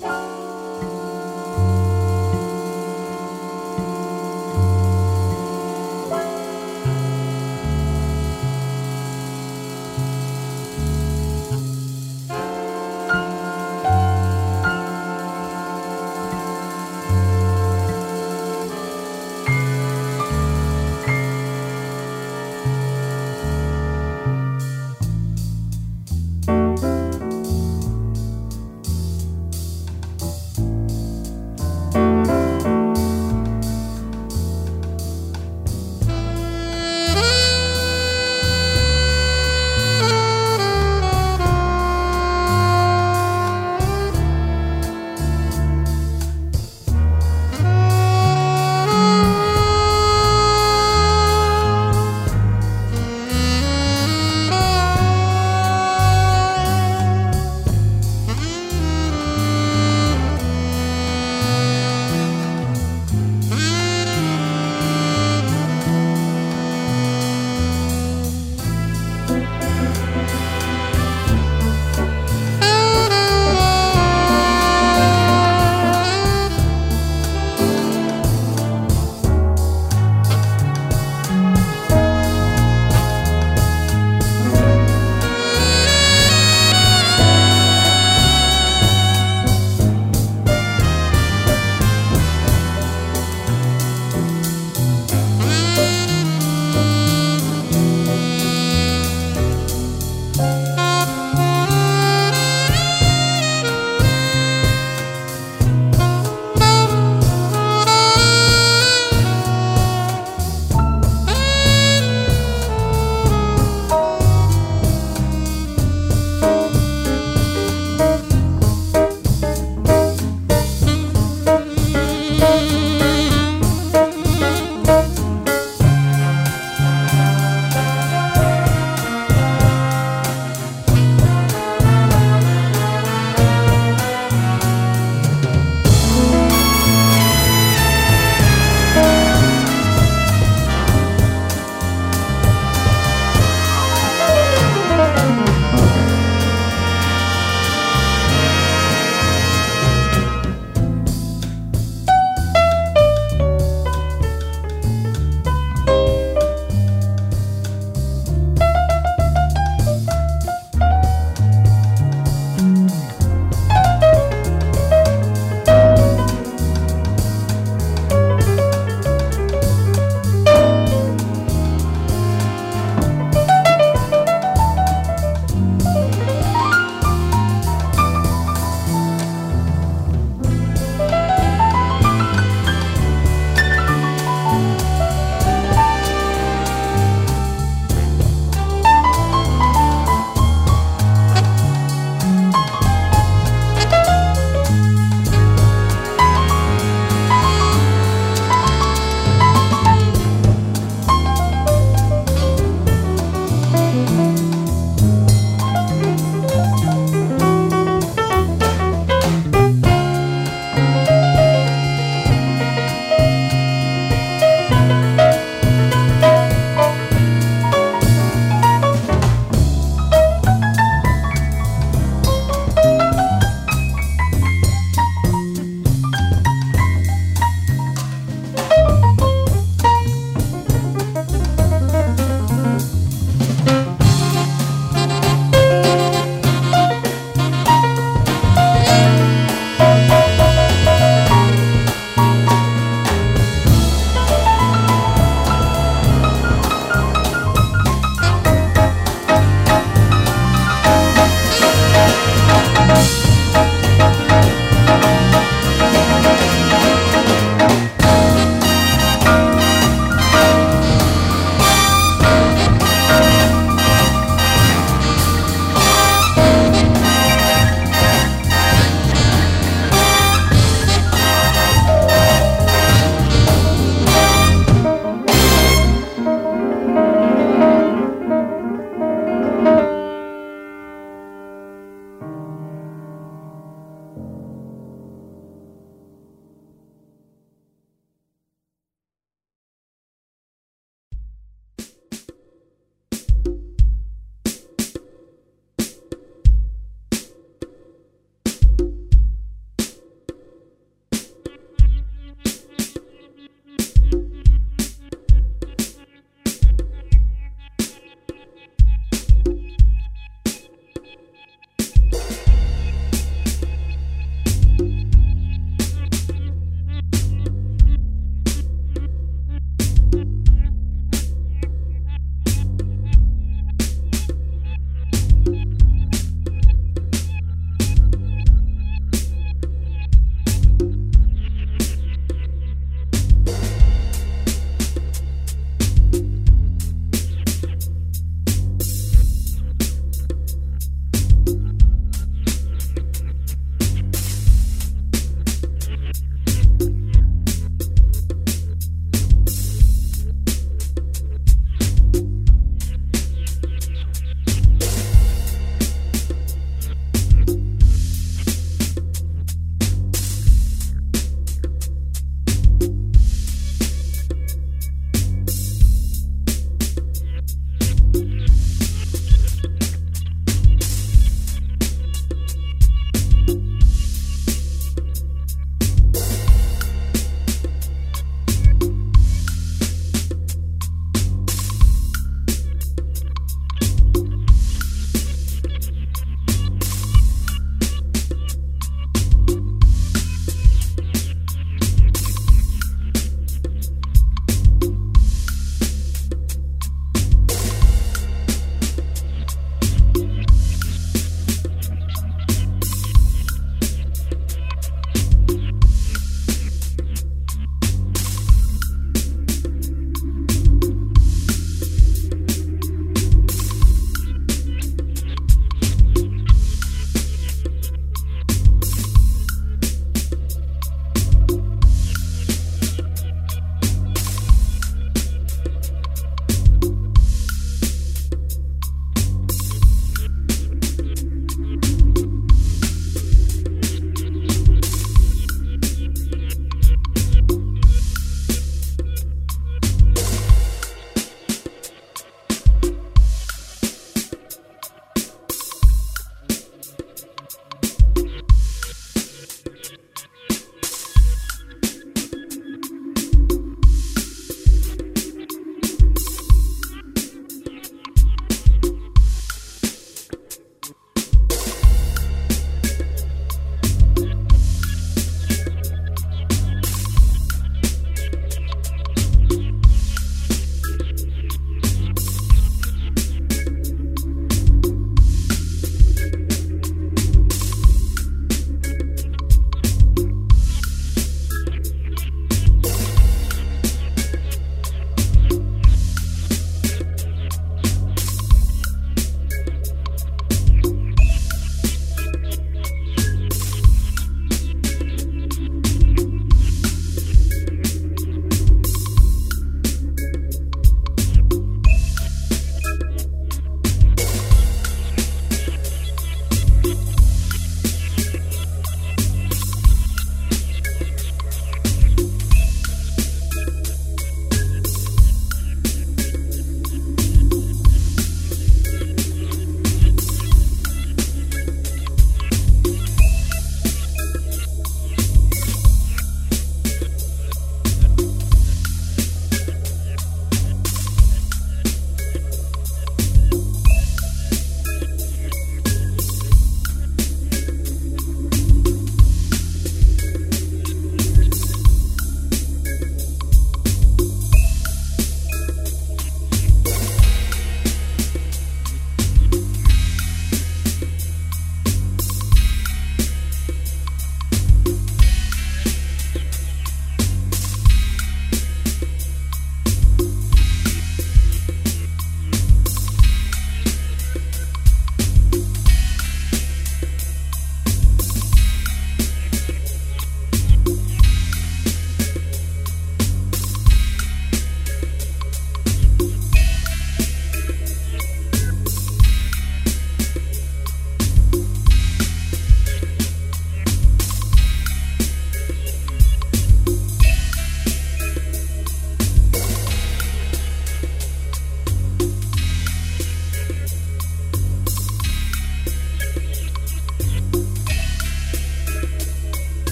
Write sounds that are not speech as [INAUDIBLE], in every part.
Música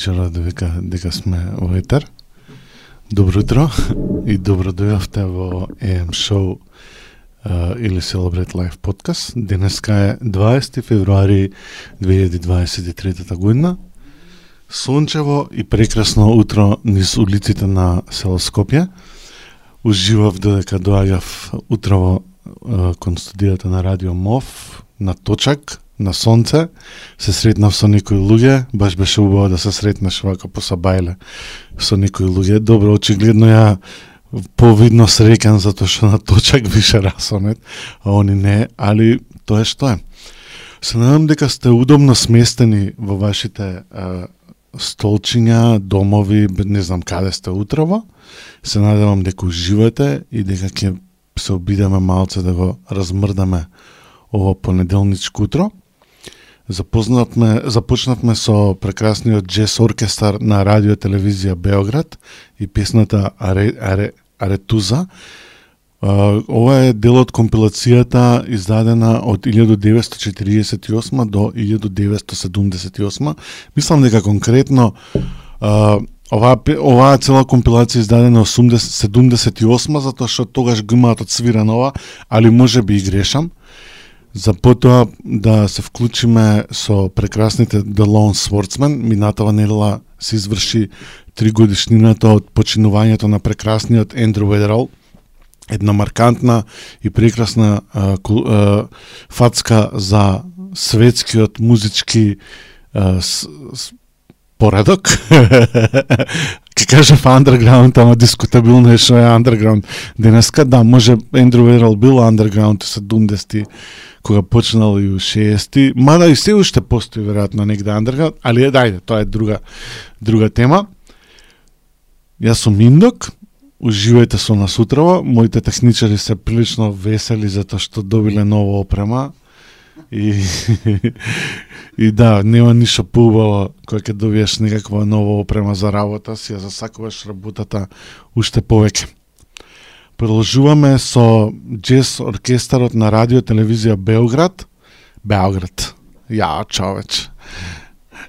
техничарот дека, дека сме во етер. Добро утро и добро дојавте во AM Show uh, или Celebrate Life podcast. Денеска е 20 февруари 2023 година. Сончево и прекрасно утро низ улиците на село Скопје. Уживав додека доаѓав утрово uh, кон студијата на Радио МОВ на точак на сонце, се сретнав со некои луѓе, баш беше убаво да се сретнеш вака по сабајле со некои луѓе. Добро, очигледно ја повидно среќен затоа што на точак више расонет, а они не, али тоа е што е. Се надам дека сте удобно сместени во вашите а, столчиња, домови, не знам каде сте утрово. Се надевам дека уживате и дека ќе се обидеме малце да го размрдаме ово понеделничко утро. Запознатме, започнавме со прекрасниот Джес оркестар на радио телевизија Београд и песната Аре, Аре, Аретуза. Ова е дел од компилацијата издадена од 1948 до 1978. Мислам дека конкретно оваа оваа цела компилација издадена 80, 78 затоа што тогаш го имаат одсвирано ова, али може би и грешам за потоа да се вклучиме со прекрасните The Lone Swordsman. Минатава недела се изврши три годишнината од починувањето на прекрасниот Ендрю Ведерал, една маркантна и прекрасна а, а, фацка за светскиот музички а, с, с, поредок. [LAUGHS] Ке кажав па underground, ама дискутабилно е што е underground. Денеска, да, може Andrew Верал бил underground 70 кога почнал и у 60-ти, мада и се уште постои веројатно негде underground, али е дајде, тоа е друга друга тема. Јас сум Индок, уживајте со нас утрово, моите техничари се прилично весели затоа што добиле нова опрема и [LAUGHS] и да, нема ништо поубаво кога ќе добиеш некаква нова опрема за работа, си ја засакуваш работата уште повеќе. Продолжуваме со джес оркестарот на радио телевизија Белград. Белград. Ја, човеч.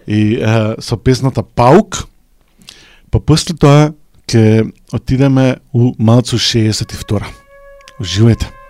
И е, со песната Паук. Па после тоа ќе отидеме у малцу 62. Уживајте.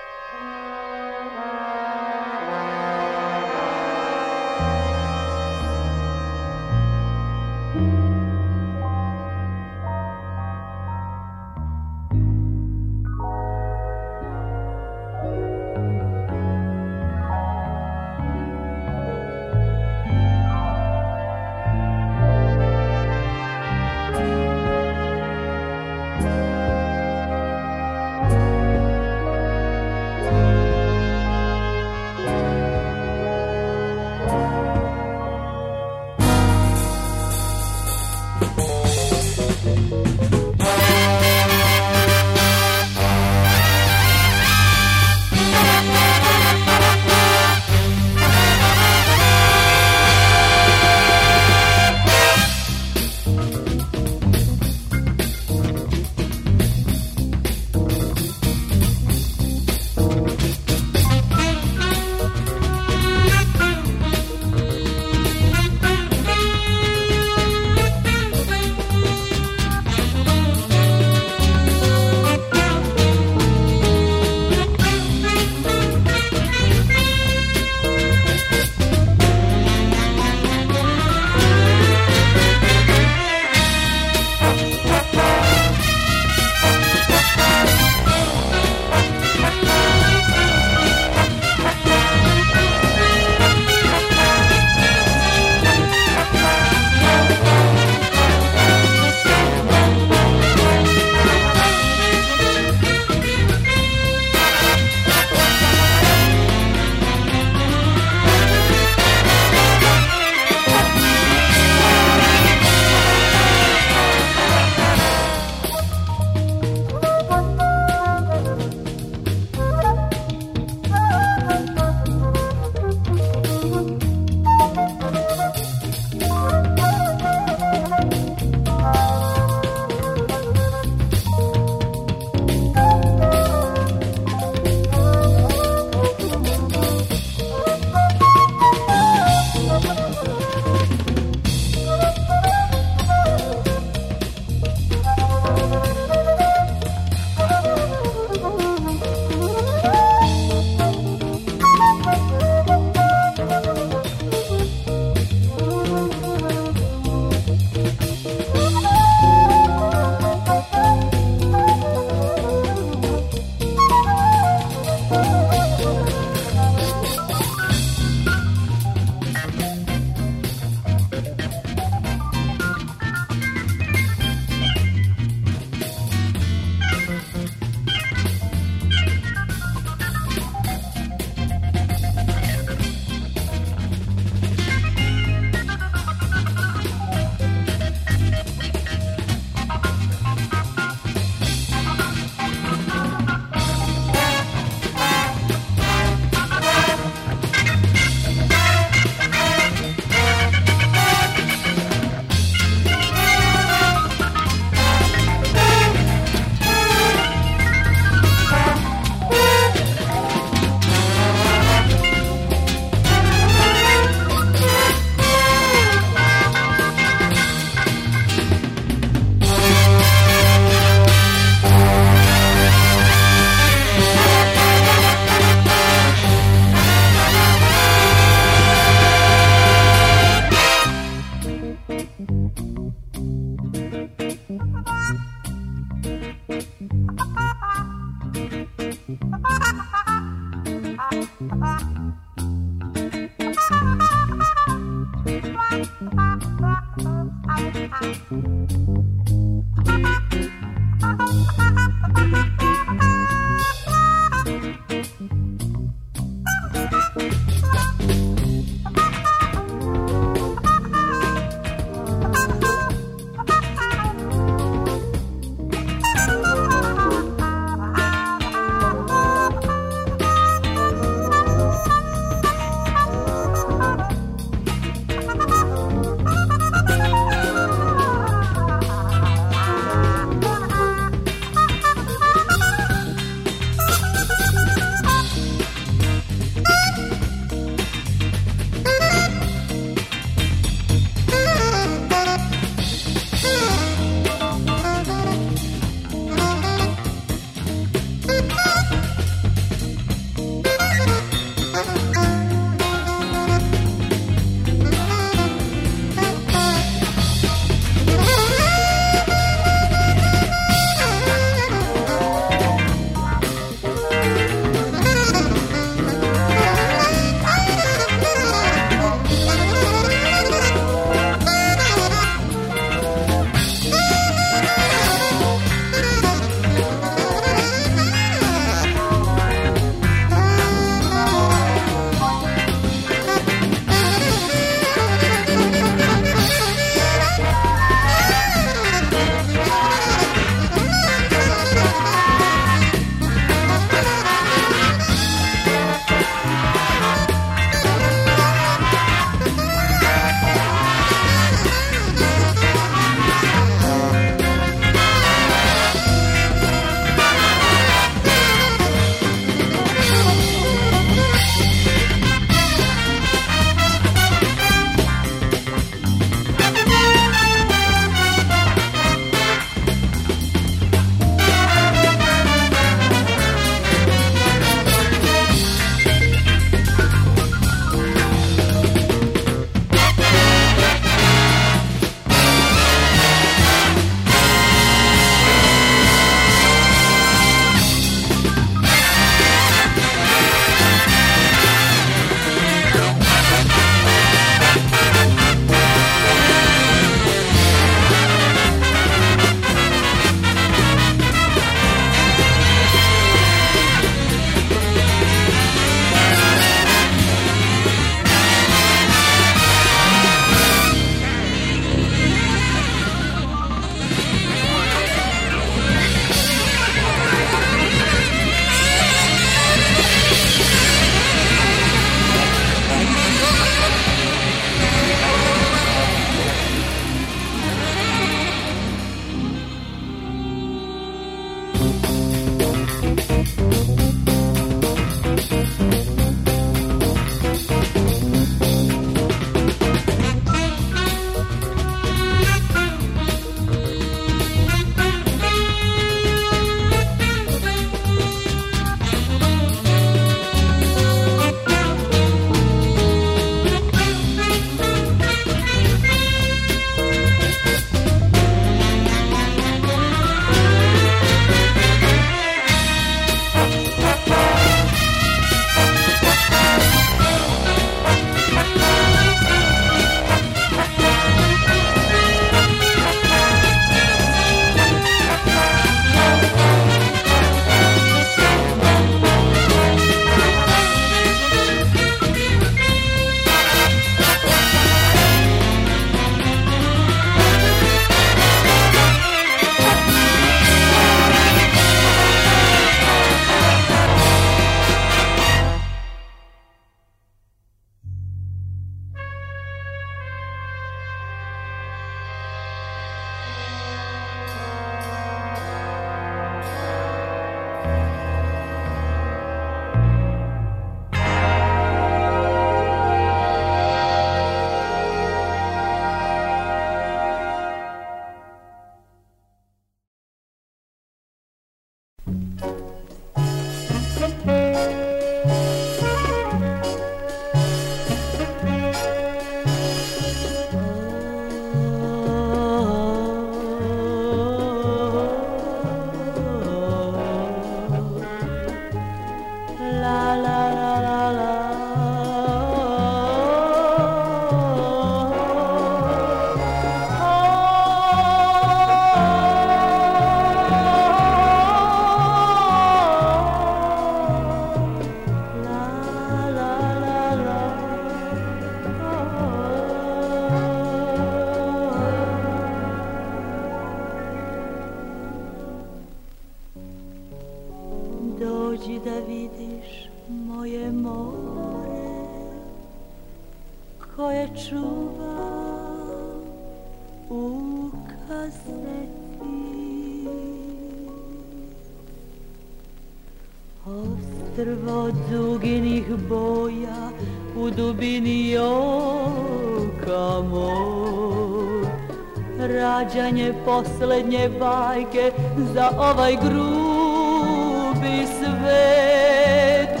Rađanje poslednje bajke za ovaj grubi svet.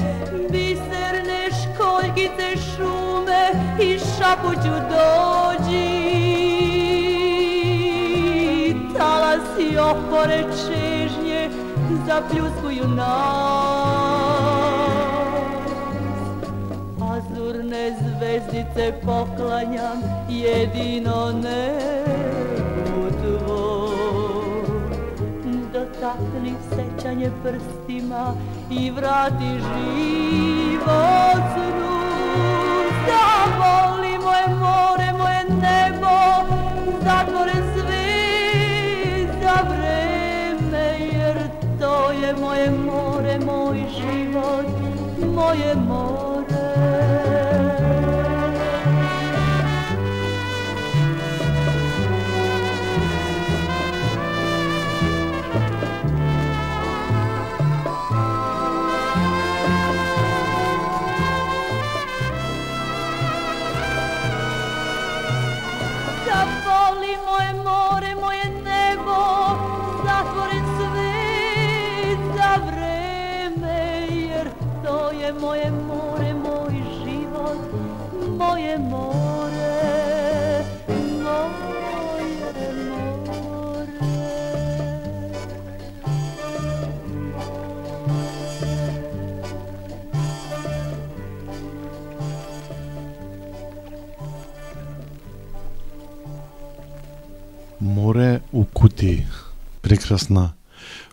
Biserne školjkice šume i šapuću dođi. Talasi opore čežnje zapljuskuju nas. Azurne zvezdice poklanjam jedino i vrati život snu. Zavoli moje more, moje nebo, zatvore sve za vreme Jer to je moje more, moj život, moje more Прекрасна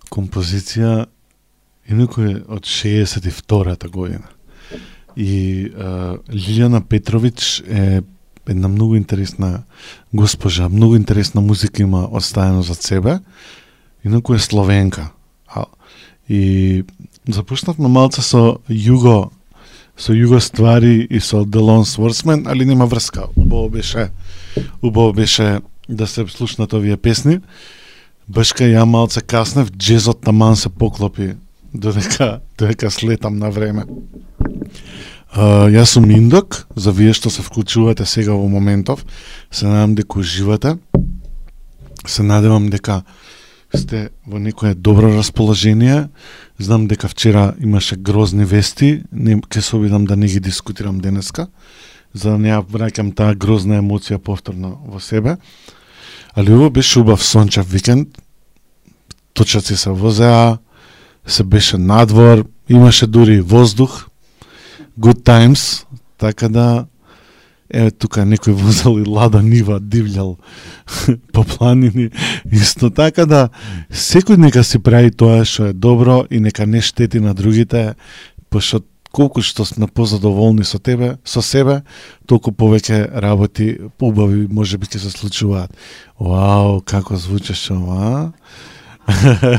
композиција инаку е од 62-та година. И а, Лилјана Петрович е една многу интересна госпожа, многу интересна музика има оставено за себе. Инаку е словенка. А, и започнавме малце со југо со југо ствари и со Делон Сворсмен, али нема врска. Убаво беше убаво беше да се слушнат овие песни. Башка ја малце каснев, джезот таман се поклопи додека додека слетам на време. Uh, јас сум Индок, за вие што се вклучувате сега во моментов. Се надам дека уживате. Се надевам дека сте во некое добро расположение. Знам дека вчера имаше грозни вести, не ке се обидам да не ги дискутирам денеска, за да не ја враќам таа грозна емоција повторно во себе. Али ова беше убав сончев викенд. Точаци се возеа, се беше надвор, имаше дури воздух, good times, така да еве тука некој возел и лада нива дивљал [LAUGHS] по планини исто така да секој нека си прави тоа што е добро и нека не штети на другите пошто колку што сме позадоволни со тебе, со себе, толку повеќе работи убави може би ќе се случуваат. Вау, како звучеше ова? [LAUGHS]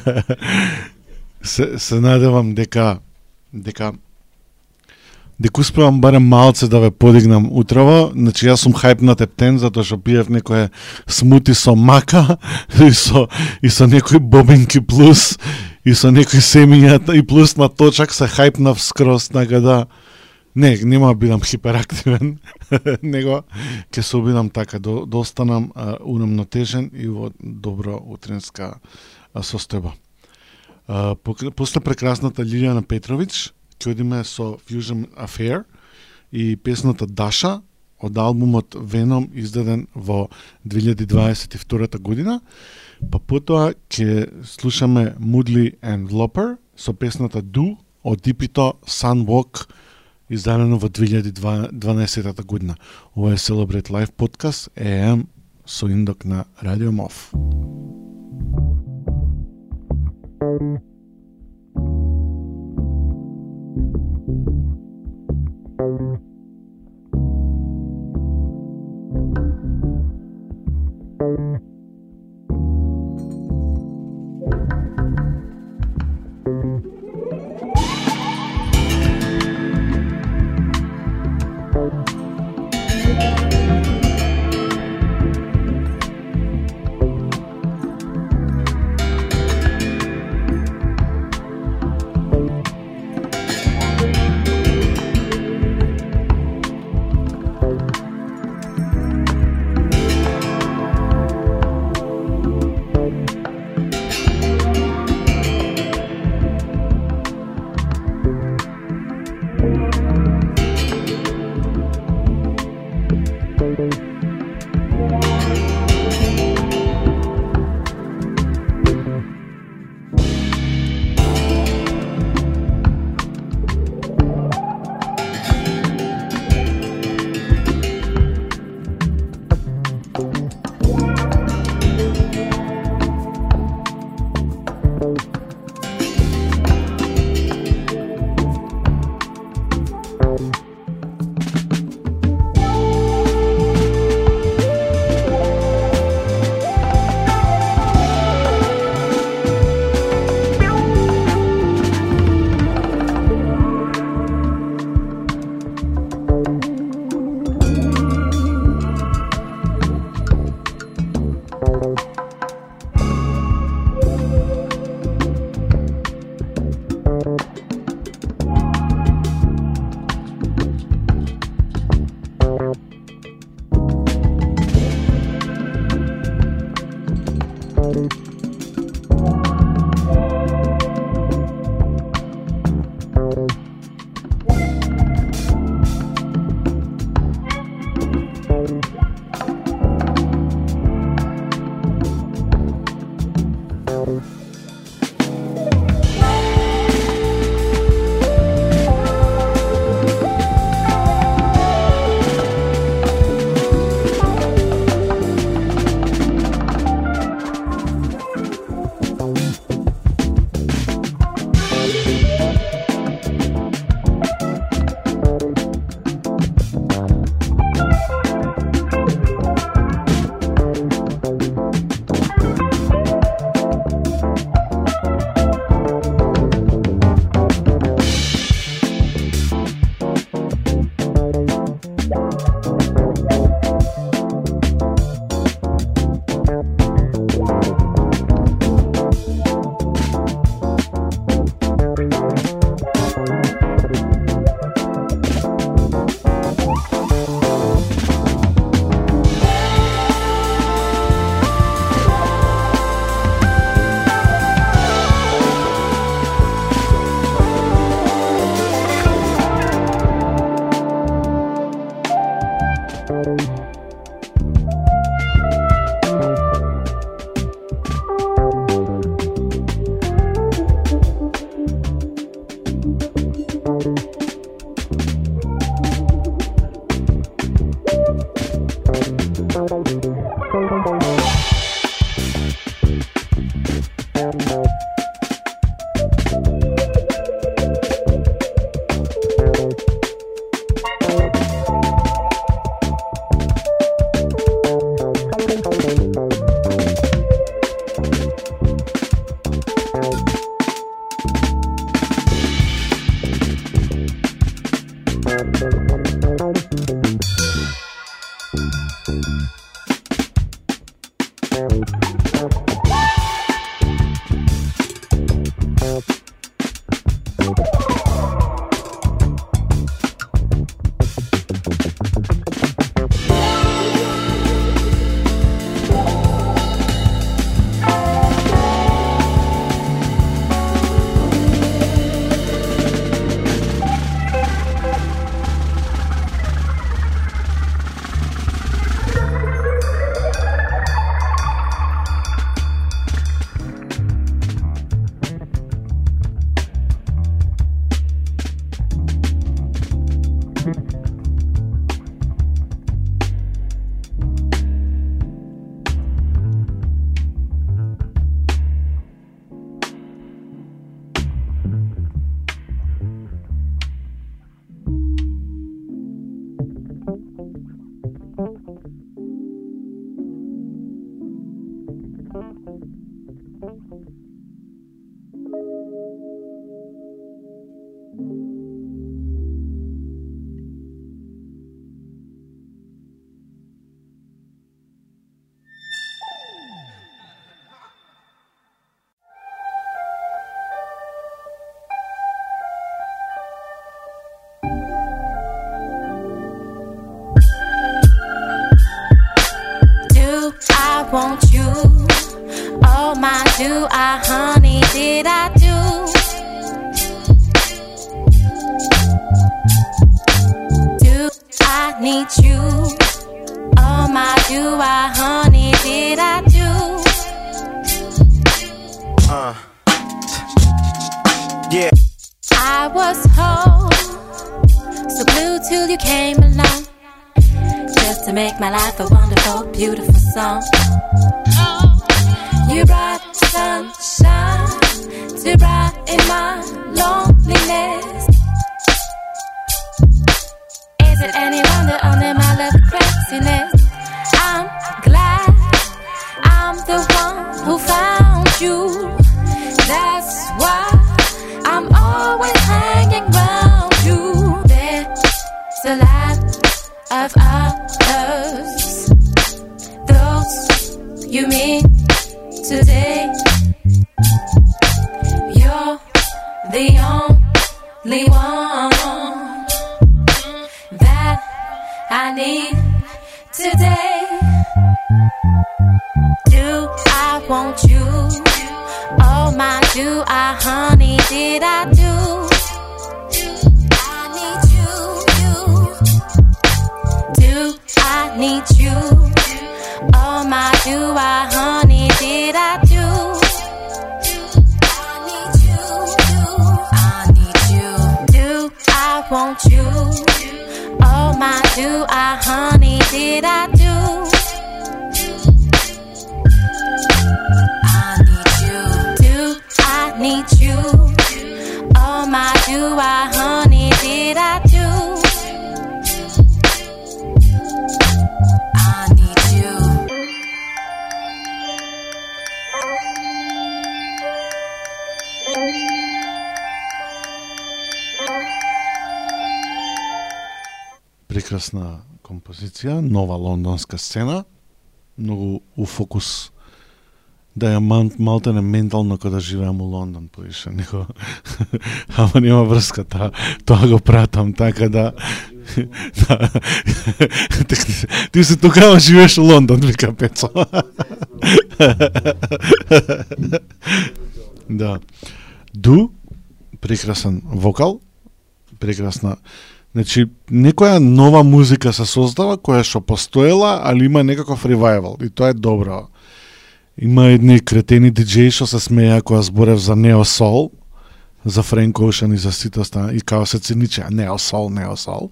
се, се надевам дека дека дека успевам барем малце да ве подигнам утрово. Значи јас сум хајп на тептен затоа што пиев некое смути со мака [LAUGHS] и со и со некои бобинки плюс и со некои семињата и плюс на точак се хајпнав скроз така да не, нема да бидам хиперактивен, [LAUGHS] него ќе се обидам така да, до, останам а, и во добро утренска состојба. После прекрасната Лилијана Петрович, ќе одиме со Fusion Affair и песната Даша од албумот Venom издаден во 2022 година, Па потоа ќе слушаме Moodly and Loper со песната Do од дипито Sunwalk издадено во 2012 година. Ова е Celebrate Life Podcast AM со индок на Радио Мов. did I do? I need you, you. Do I need you? Oh my, do I, honey, did I do? I need you, you. I need you. Do I want you? Oh my, do I, honey, did I do? Oh my, do I, honey, did I do? I need you. прекрасна композиција, нова лондонска сцена, многу у фокус да ја мал, малтене ментално кога да живеам у Лондон поише, него [LAUGHS] ама нема врска та, тоа го пратам така да [LAUGHS] да. [LAUGHS] Ти се тогава живееш у Лондон, вика Пецо. да. Ду, прекрасен вокал, прекрасна Значи, некоја нова музика се создава која што постоела, али има некаков ревайвал и тоа е добро. Има едни кретени диджеи што се смеја кога зборев за Нео Сол, за Френк Оушен и за сите остана и као се циниче, Нео Сол, Нео Сол.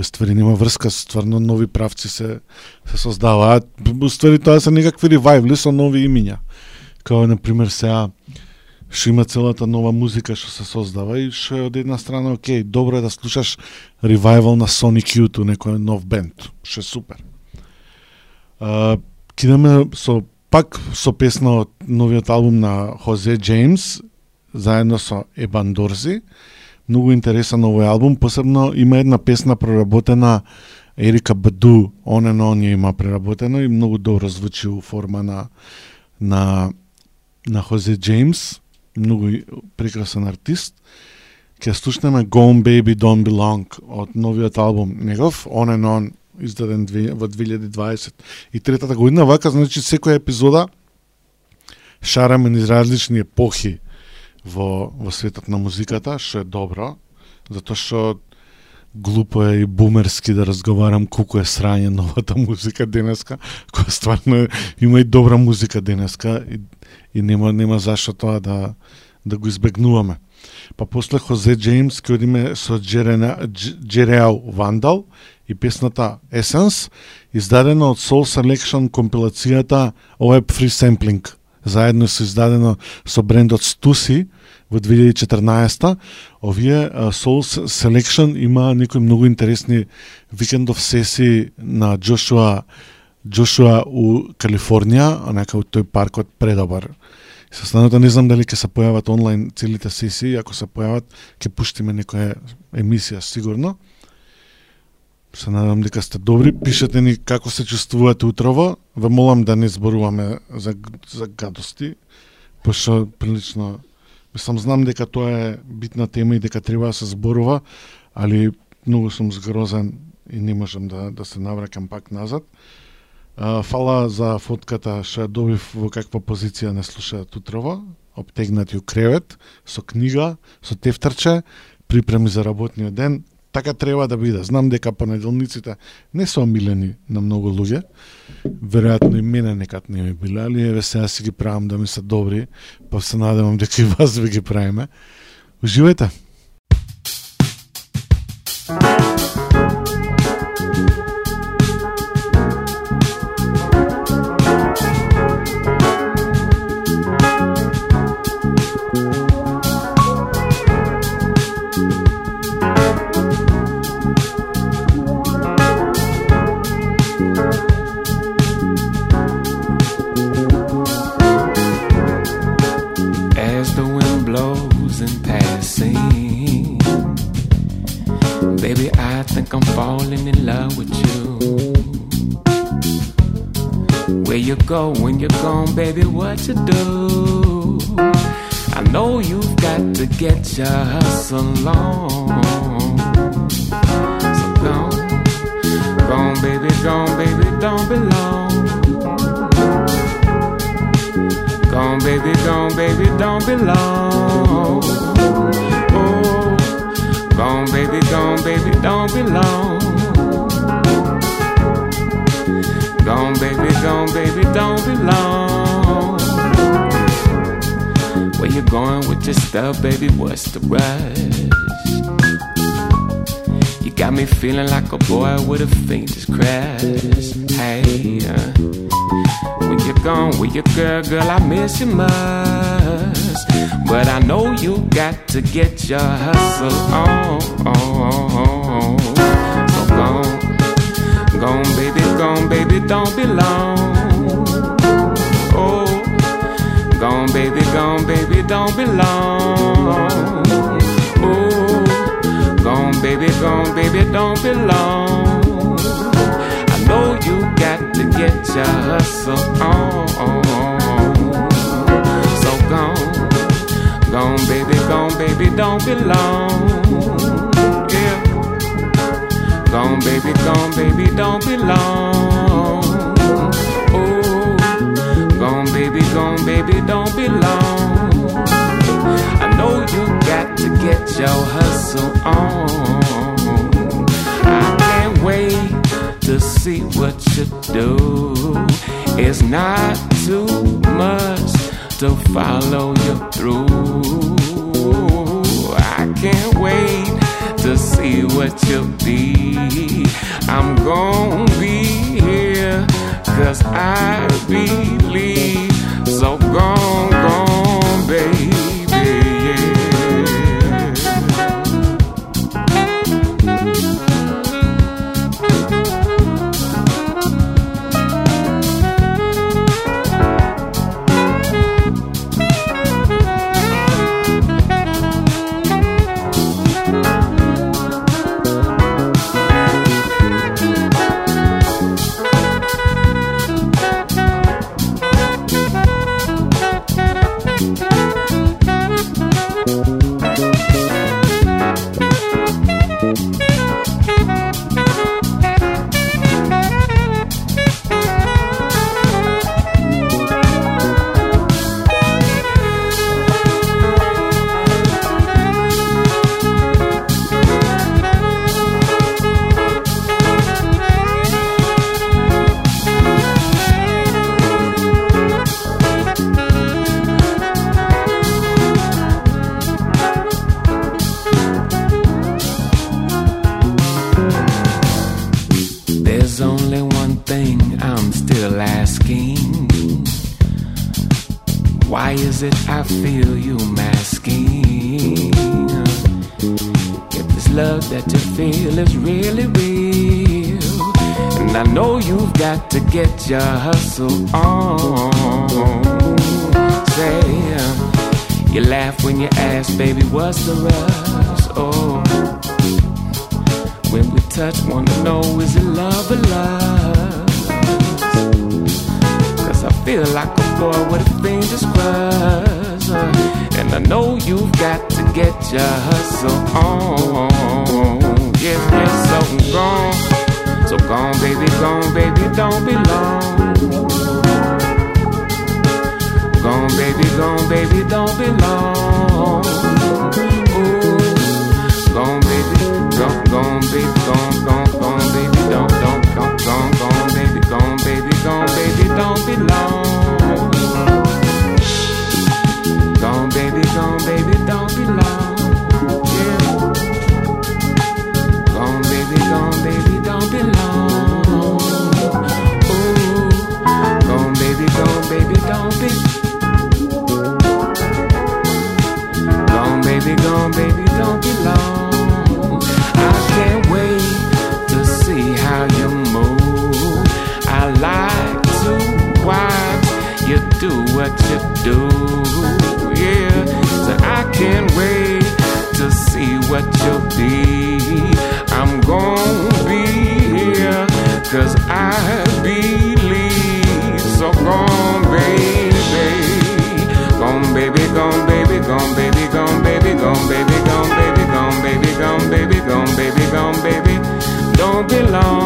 Ствари нема врска, стварно нови правци се се создаваат. Ствари тоа се некакви ревайвли со нови имиња. Као например, сега што има целата нова музика што се создава и што е од една страна окей, добро е да слушаш ревайвал на Sonic Youth, некој нов бенд, што е супер. А, кидаме со пак со песна од новиот албум на Хозе Джеймс заедно со Ебан Дорзи. Многу интересен овој албум, посебно има една песна проработена Ерика Баду, он and on ја има преработено и многу добро звучи у форма на на на Хозе Джеймс, многу прекрасен артист. Ќе слушнеме Gone Baby Don't Belong од новиот албум негов, On and On, издаден во 2020 и третата година, вака значи секоја епизода шараме низ различни епохи во, во светот на музиката, што е добро, затоа што глупо е и бумерски да разговарам колку е срање [LAUGHS] новата музика денеска, која стварно има и добра музика денеска и, и нема нема зашто тоа да да го избегнуваме. Па после Хозе Джеймс ќе одиме со Джерена, Дж- Джереал Вандал и песната Essence, издадена од Soul Selection компилацијата „Web Free Sampling“ заедно со издадено со брендот Stussy во 2014 Овие Soul Selection има некои многу интересни викендов сесии на Джошуа Джошуа у Калифорнија, онака у тој паркот предобар. Состаната не знам дали ќе се појават онлайн целите сесии, ако се појават ќе пуштиме некоја емисија сигурно. Се надам дека сте добри. Пишете ни како се чувствувате утрово. Ве молам да не зборуваме за, за гадости, пошто прилично Мислам, знам дека тоа е битна тема и дека треба да се зборува, али многу сум згрозен и не можам да, да се навракам пак назад. А, Фала за фотката што ја добив во каква позиција не слушаат утрово, обтегнати у кревет, со книга, со тефтерче, припреми за работниот ден, така треба да биде. Знам дека понеделниците не се омилени на многу луѓе, веројатно и мене некад не ми биле, али еве сега си ги правам да ми се добри, па се надевам дека и вас ви ги правиме. Уживајте! as baby, what you do? I know you've got to get your hustle on. So gone, gone, baby, gone, baby, don't be long. Gone, baby, gone, baby, don't be long. Oh, gone, baby, gone, baby, don't be long. Gone, baby, gone, baby, don't be long. Where you going with your stuff, baby? What's the rush? You got me feeling like a boy with a faintest crash. Hey, uh, when you're gone with your girl, girl, I miss you much. But I know you got to get your hustle on. So gone, gone, baby, gone, baby, don't be long. Gone, baby, gone, baby, don't be long. Oh, gone, baby, gone, baby, don't be long. I know you got to get your hustle on. So gone, gone, baby, gone, baby, don't be long. Yeah, gone, baby, gone, baby, don't be gone, baby, don't be long. I know you got to get your hustle on. I can't wait to see what you do. It's not too much to follow you through. I can't wait to see what you'll be. I'm gonna be here, cause I believe. belong.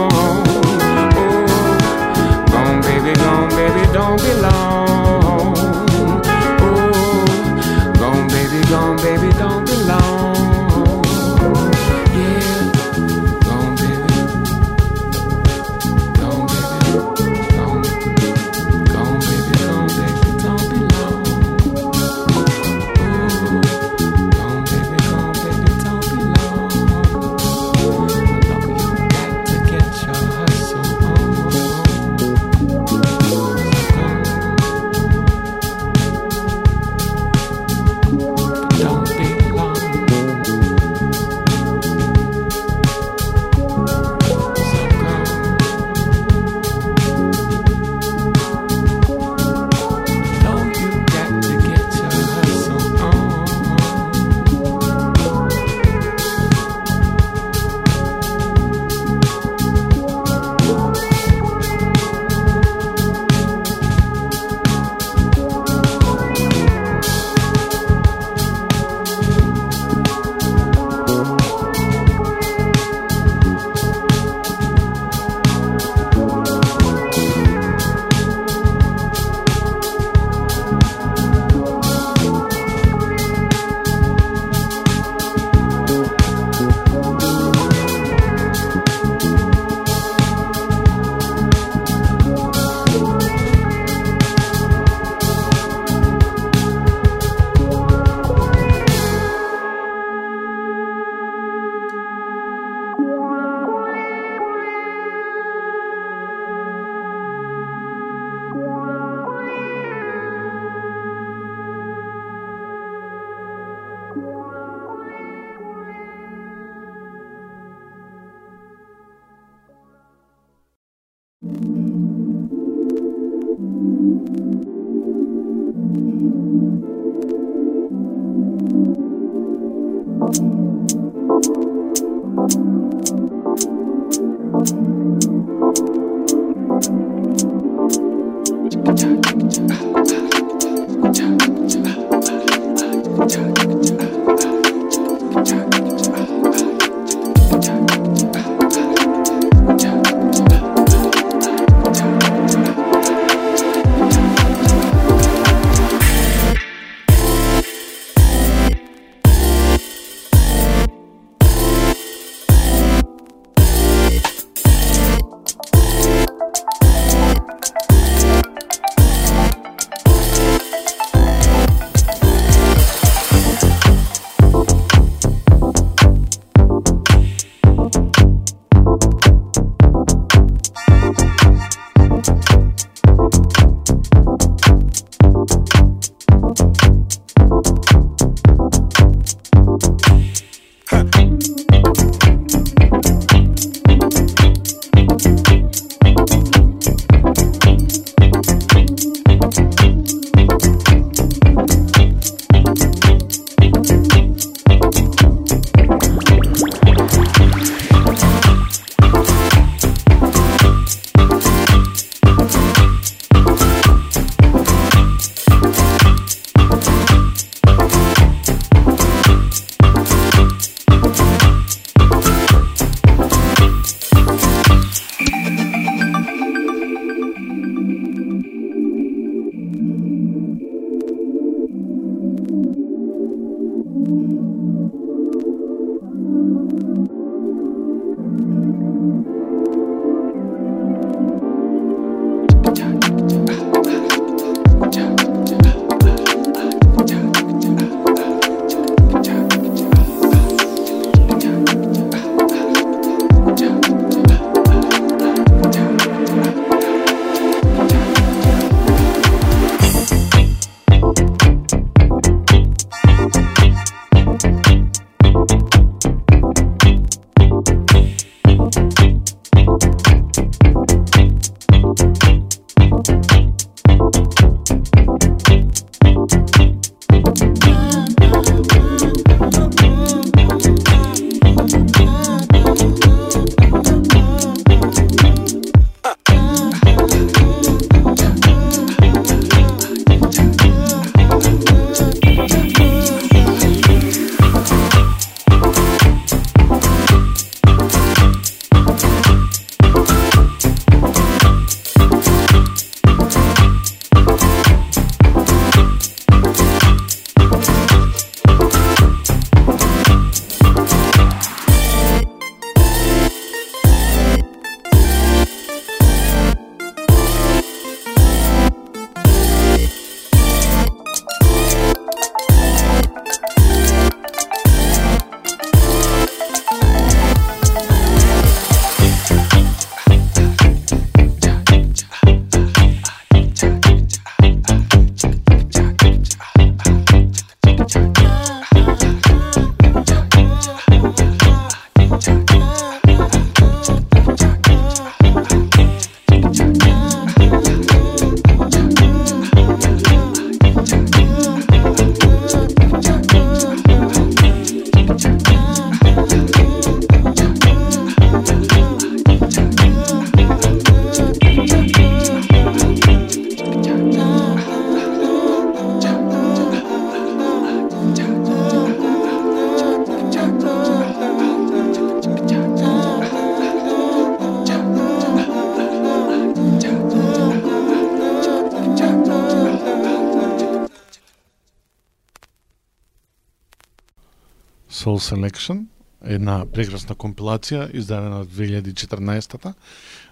Soul Selection, една прекрасна компилација издадена од 2014-та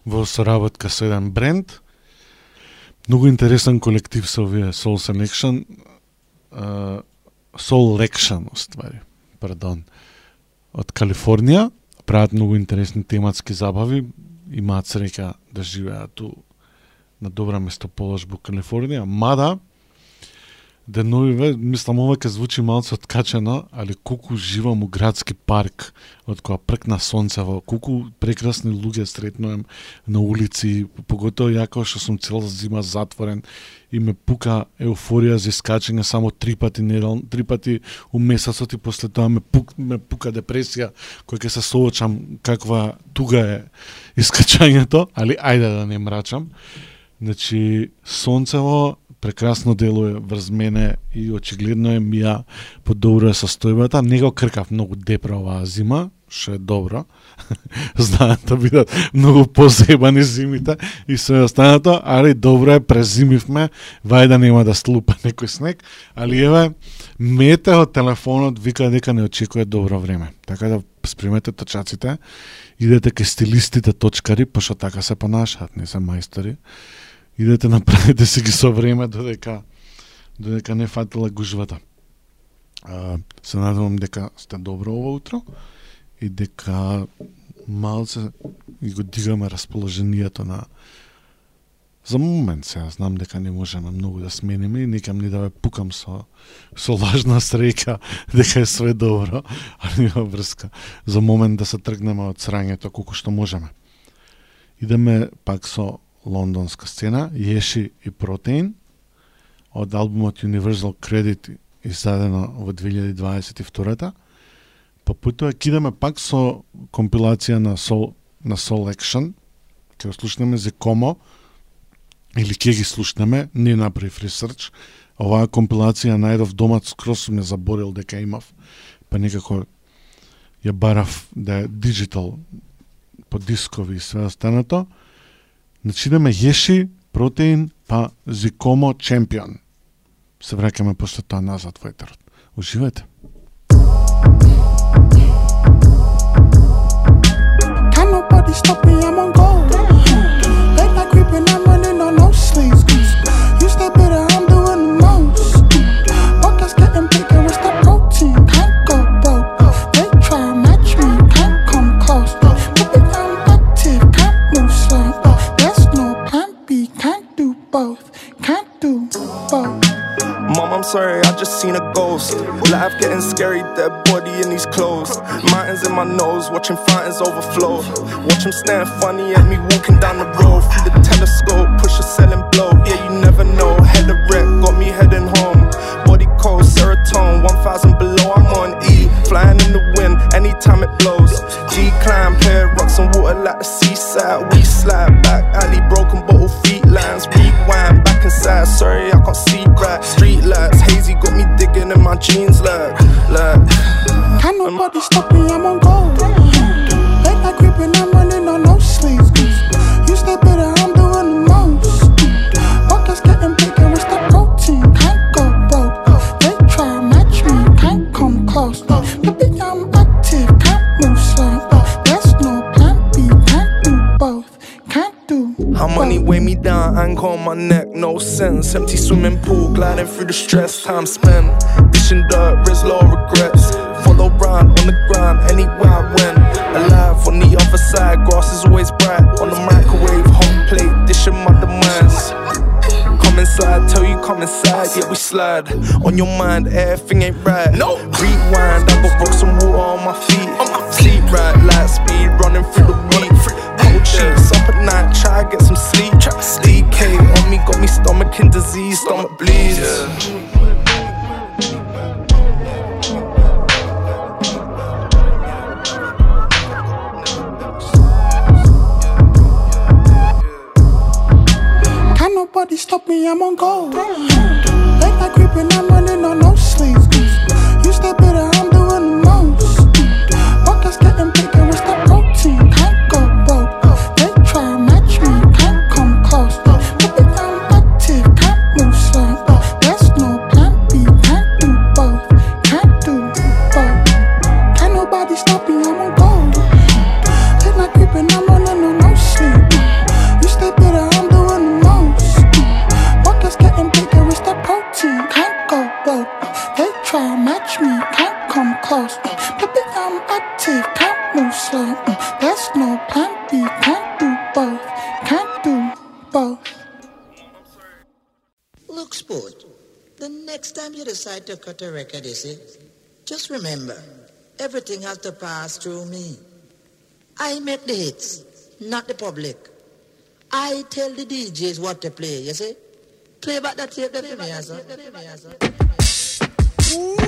во соработка со еден бренд. Многу интересен колектив со овие Soul Selection, uh, Soul Lection, ствари, пардон, од Калифорнија. Прават многу интересни тематски забави, имаат среќа да живеат ту на добра местоположба во Калифорнија, мада Да, деновиве, мислам ова ќе звучи малку откачено, али колку живам у градски парк, од која пркна сонцево, колку прекрасни луѓе сретнувам на улици, поготово јако што сум цела зима затворен и ме пука еуфорија за искачење само три пати недел, три пати у месецот и после тоа ме, пук, ме пука депресија која ќе се соочам каква туга е [LAUGHS] искачањето, али ајде да не мрачам. Значи, сонцево прекрасно делува врз мене и очигледно е ми ја подобрува состојбата. Не го кркав многу депра оваа зима, што е добро. [LAUGHS] Знаат да бидат многу позебани зимите и се останато, али добро е презимивме, вајда нема да слупа некој снег, али еве метео телефонот вика дека не очекува добро време. Така да спримете точаците, идете ке стилистите точкари, пошто така се понашаат, не се мајстори идете направете си ги со време додека додека не фатила гужвата. А, се надевам дека сте добро ова утро и дека малце и го дигаме расположението на за момент сега знам дека не можеме многу да смениме и некам ни да ве пукам со со лажна среќа [LAUGHS] дека е све добро, а нема врска. За момент да се тргнеме од срањето колку што можеме. Идеме пак со лондонска сцена, Јеши и Протеин, од албумот Universal Credit, издадено во 2022-та. Па путува кидаме пак со компилација на Soul, на Soul Action, ќе слушнеме за Комо, или ќе ги слушнеме, не направив ресерч. Оваа компилација најдов домат скрос ме заборил дека имав, па некако ја барав да е диджитал по дискови и све останато. Значи идеме Јеши, Протеин, па Зикомо, Чемпион. Се враќаме после тоа назад во етерот. Уживајте. Can't nobody stop me, I'm on gold. Both. Can't do both. Mom, I'm sorry, I just seen a ghost. Life getting scary, dead body in these clothes. Mountains in my nose, watching fountains overflow. Watch 'em staring funny at me walking down the road. Through the telescope, push a selling blow. Yeah, you never know. Head of wreck, got me heading home. Body cold, serotonin, 1000 below, I'm on E. Flying in the wind, anytime it blows. Decline, pair rocks and water like the seaside. We slide back, alley, lines. Back sorry, I can't see right. Street lights, hazy, got me digging in my jeans like, like. Can't nobody stop me, I'm on gold. Late night creeping, I'm running on no sleeves. You stay better, I'm doing the most. Buckets getting bigger, it's the protein. Can't go broke. They try and match me, can't come close. Baby, I'm active, can't move slow. There's no plan B, can't do both. Can't do How money weigh me down, anchor on my neck, sense. Empty swimming pool, gliding through the stress, time spent. Dishing dirt, risk low regrets. Follow round on the ground, anywhere I went. Alive on the other side, grass is always bright. On the microwave, hot plate, dishing my demands. Come inside, tell you come inside, yeah we slide. On your mind, everything ain't right. No, rewind, I got rocks and water on my feet. On my feet, right, light speed, running through the week. Cold sheets up at night, try to get some sleep. DK on me, got me stomach in disease, stomach bleeds. Can't nobody stop me, I'm on gold. Late night creeping, I'm running on no sleeves. You stay better, I'm you decide to cut a record, you see, just remember, everything has to pass through me. I make the hits, not the public. I tell the DJs what to play, you see? Play back that tape there for me, sir. Уу,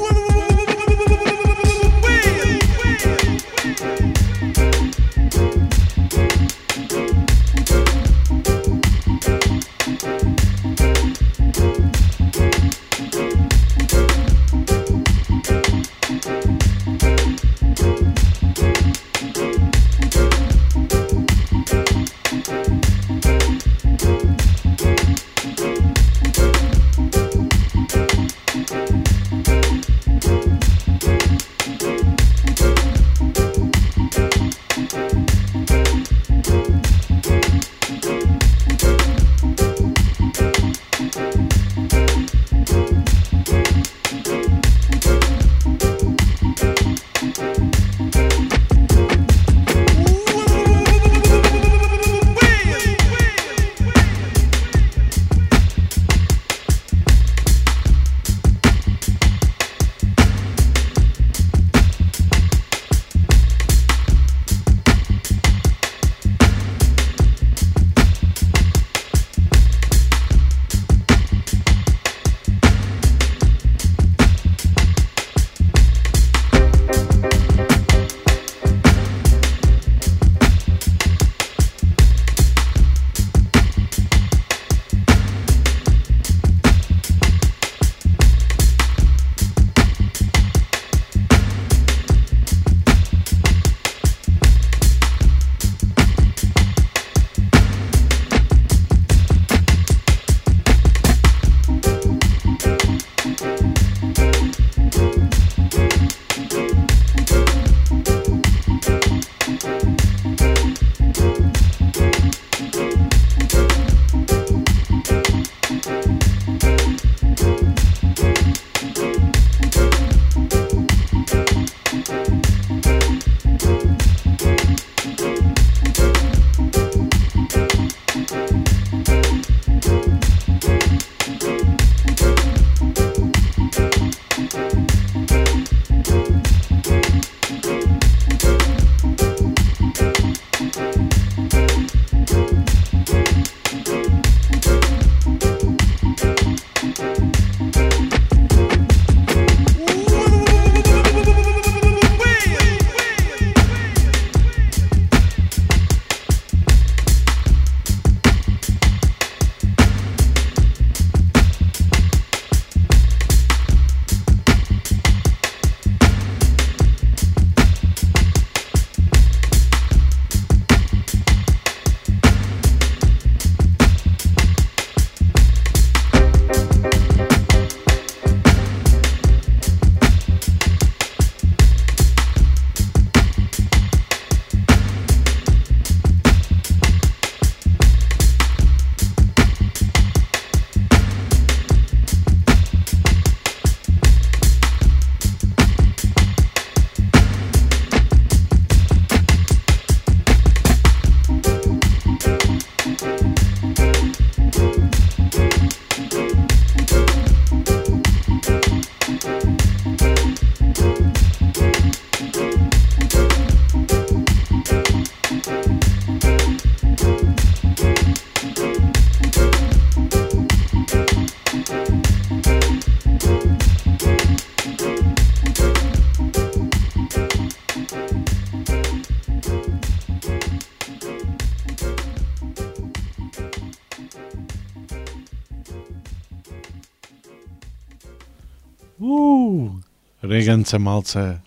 Ленце малце,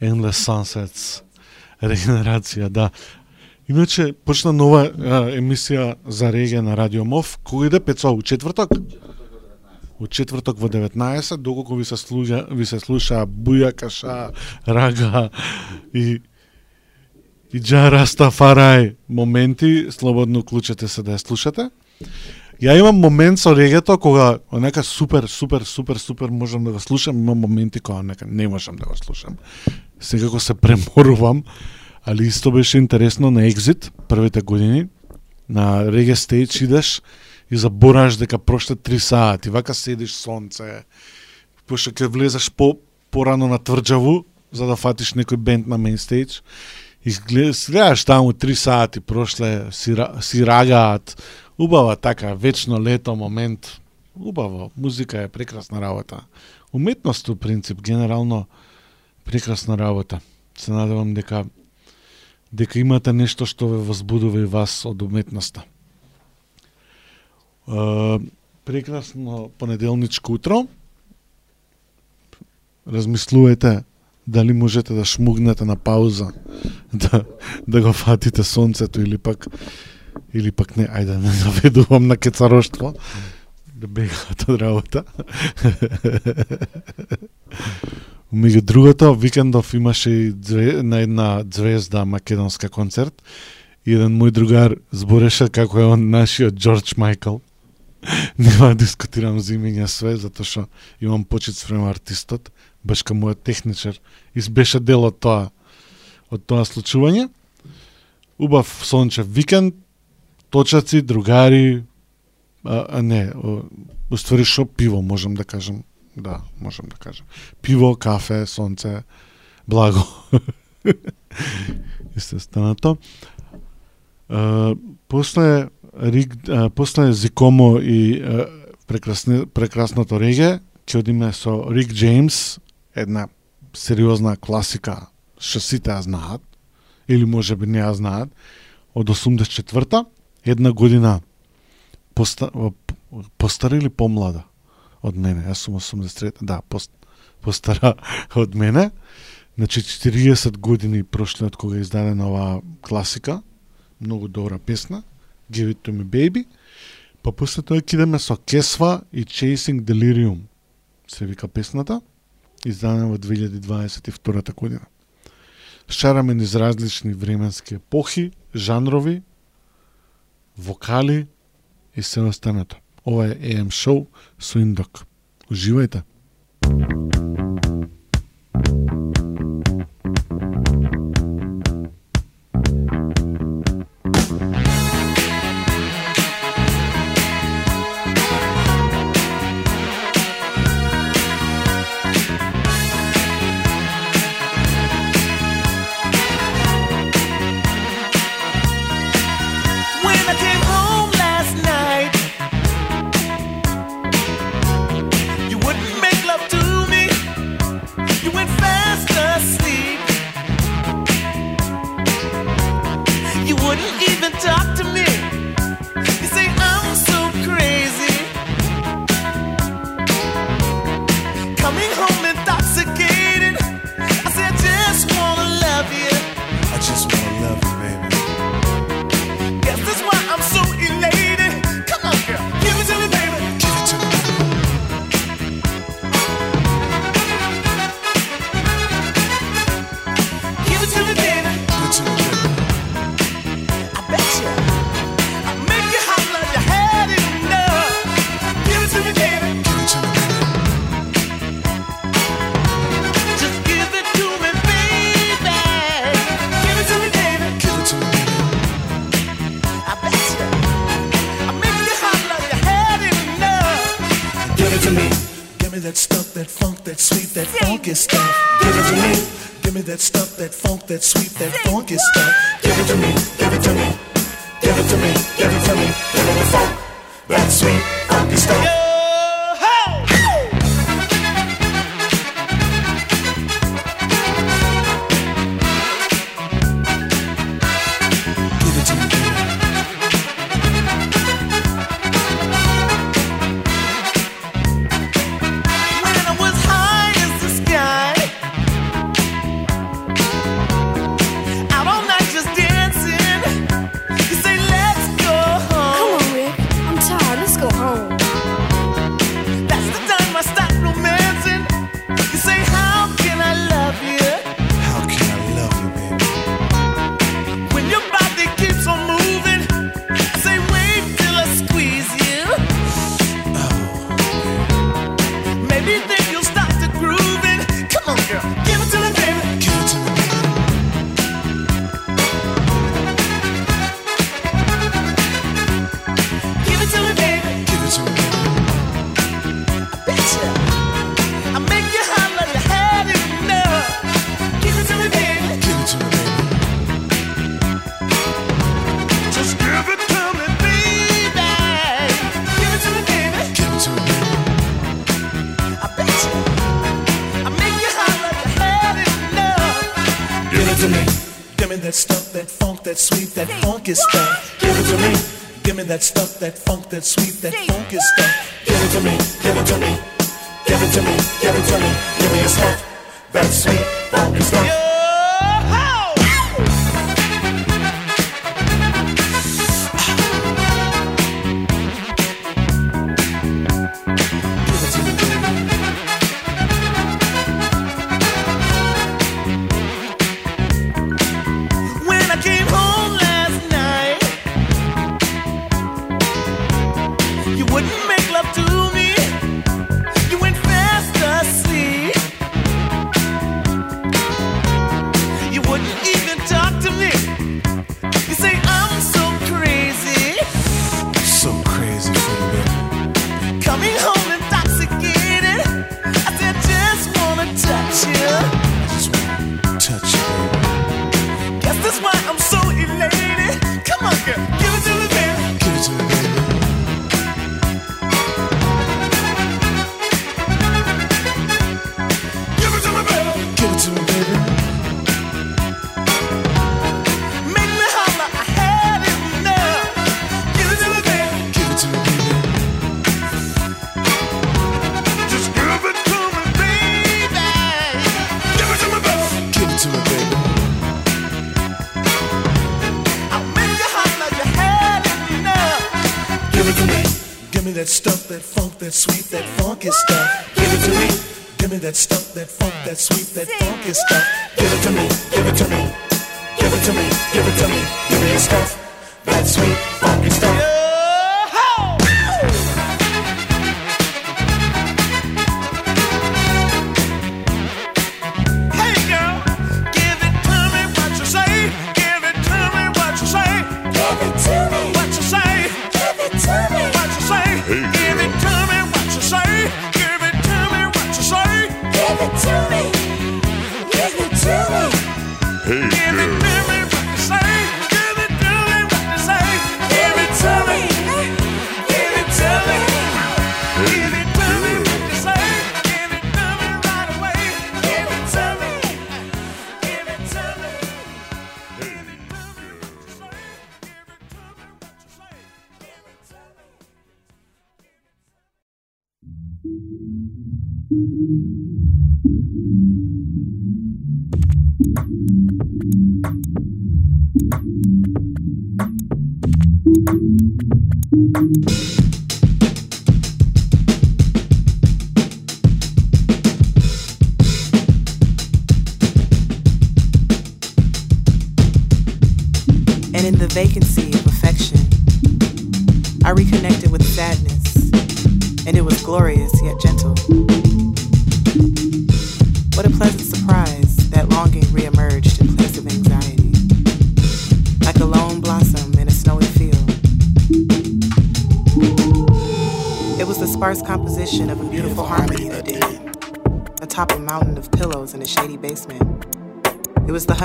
Endless Sunsets, регенерација, да. Иначе, почна нова а, емисија за реге на Радио Мов. Кога иде Пецо? У четврток? У четврток во 19, доколку ви се слуша, ви се слуша Буја Каша, Рага и и Джа Фарај моменти, слободно клучете се да ја слушате. Ја имам момент со регето кога нека супер, супер, супер, супер можам да го слушам, имам моменти кога нека не можам да го слушам. Секако се [LAUGHS] преморувам, али исто беше интересно на екзит, првите години. На Реге стејч идеш и забораш дека прошле 3 сати, вака седиш сонце, пошто ќе влезеш по порано на тврджаву, за да фатиш некој бенд на мейн стейдж и гледаш, гледаш таму 3 сати прошле си, си рагаат убава така вечно лето момент. Убаво музика е прекрасна работа. Уметност у принцип генерално прекрасна работа. Се надевам дека дека имате нешто што ве возбудува и вас од уметноста. Е, прекрасно понеделничко утро. Размислувате дали можете да шмугнете на пауза [LAUGHS] да, да го фатите сонцето или пак или пак не, ајде [LAUGHS] не заведувам на кецароштво да бегаат од работа. [LAUGHS] Меѓу другото, викендов имаше дзве, на една звезда македонска концерт и еден мој другар збореше како е он нашиот Джордж Майкл. [LAUGHS] Нема да дискутирам за имења све, затоа што имам почит спрема артистот, баш кај мојот техничар, и беше дел од тоа, од тоа случување. Убав сончев викенд, точаци, другари, а, а не, уствари шо пиво, можам да кажам. Да, можам да кажам. Пиво, кафе, сонце, благо. [LAUGHS] Естественото. А, после Риг, а, после Зикомо и а, прекрасне, прекрасното реге, ќе одиме со Рик Джеймс, една сериозна класика, што сите ја знаат, или може би не ја знаат, од 84-та, една година поста, постара или помлада од мене, јас сум 83 да, пост, постара [LAUGHS] од мене, значи 40 години прошле од кога е издадена оваа класика, многу добра песна, Give It To Me Baby, па после тоа кидаме со Кесва и Chasing Delirium, се вика песната, издадена во 2022 година. Шараме низ различни временски епохи, жанрови, вокали и се останато. Ова е AM Show со Индок. Уживајте! When talk to me. that funk, that sweet, that funk is. that sweep, that.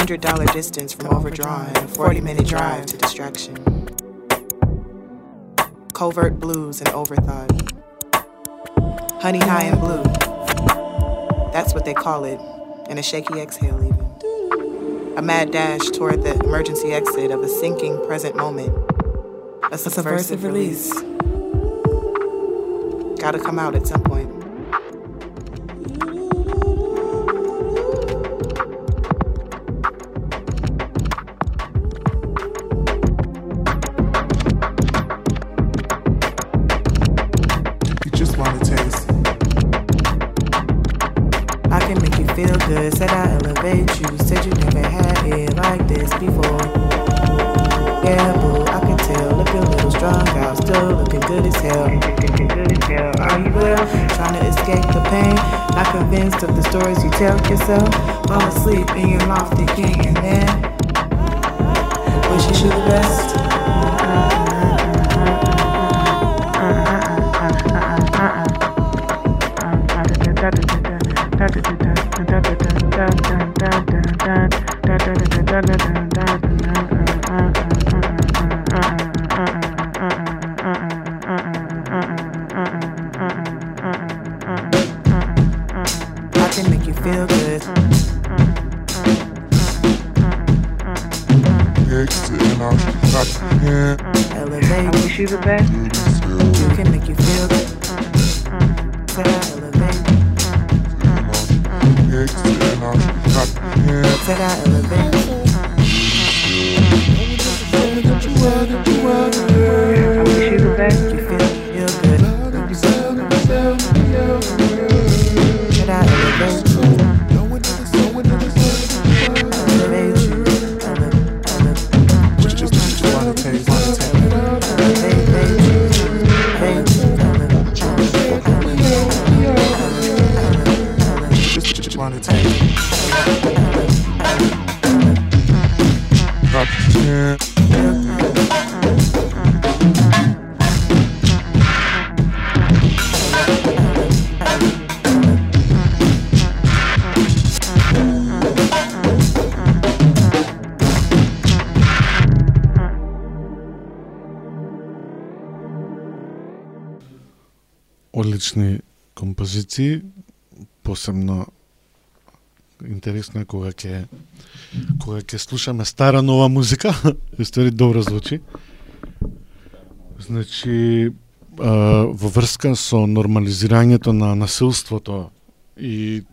$100 distance from overdrawn, a 40 minute drive to distraction. Covert blues and overthought. Honey high and blue. That's what they call it, and a shaky exhale, even. A mad dash toward the emergency exit of a sinking present moment. A subversive, a subversive release. release. Gotta come out at some point. yourself. While asleep in your lofty king композиции, посебно интересно е кога ќе кога ќе слушаме стара нова музика, [LAUGHS] истори добро звучи. Значи во врска со нормализирањето на насилството и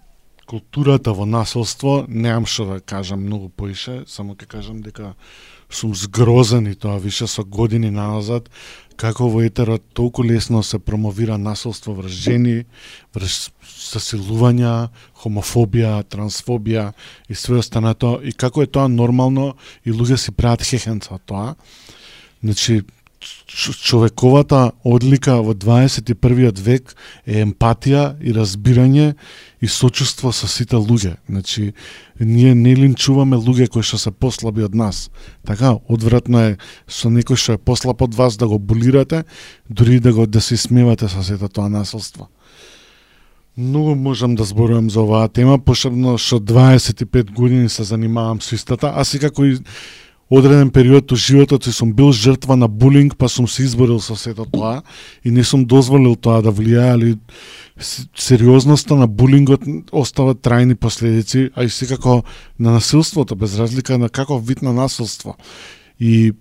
културата во насилство, немам што да кажам многу поише, само ќе кажам дека сум згрозен и тоа више со години назад, како во етерот толку лесно се промовира насилство врз жени, врз засилувања, хомофобија, трансфобија и све останато, и како е тоа нормално и луѓе си прават хехенца тоа. Значи, човековата одлика во 21 век е емпатија и разбирање и сочувство со сите луѓе. Значи, ние не линчуваме луѓе кои што се послаби од нас. Така, одвратно е со некој што е послаб од вас да го булирате, дури да го да се смевате со сето тоа насилство. Многу можам да зборувам за оваа тема, пошебно што 25 години се занимавам со истата, а сега кој одреден период од животот си сум бил жртва на булинг, па сум се изборил со сето тоа и не сум дозволил тоа да влијае, али сериозноста на булингот остава трајни последици, а и секако на насилството, без разлика на каков вид на насилство. И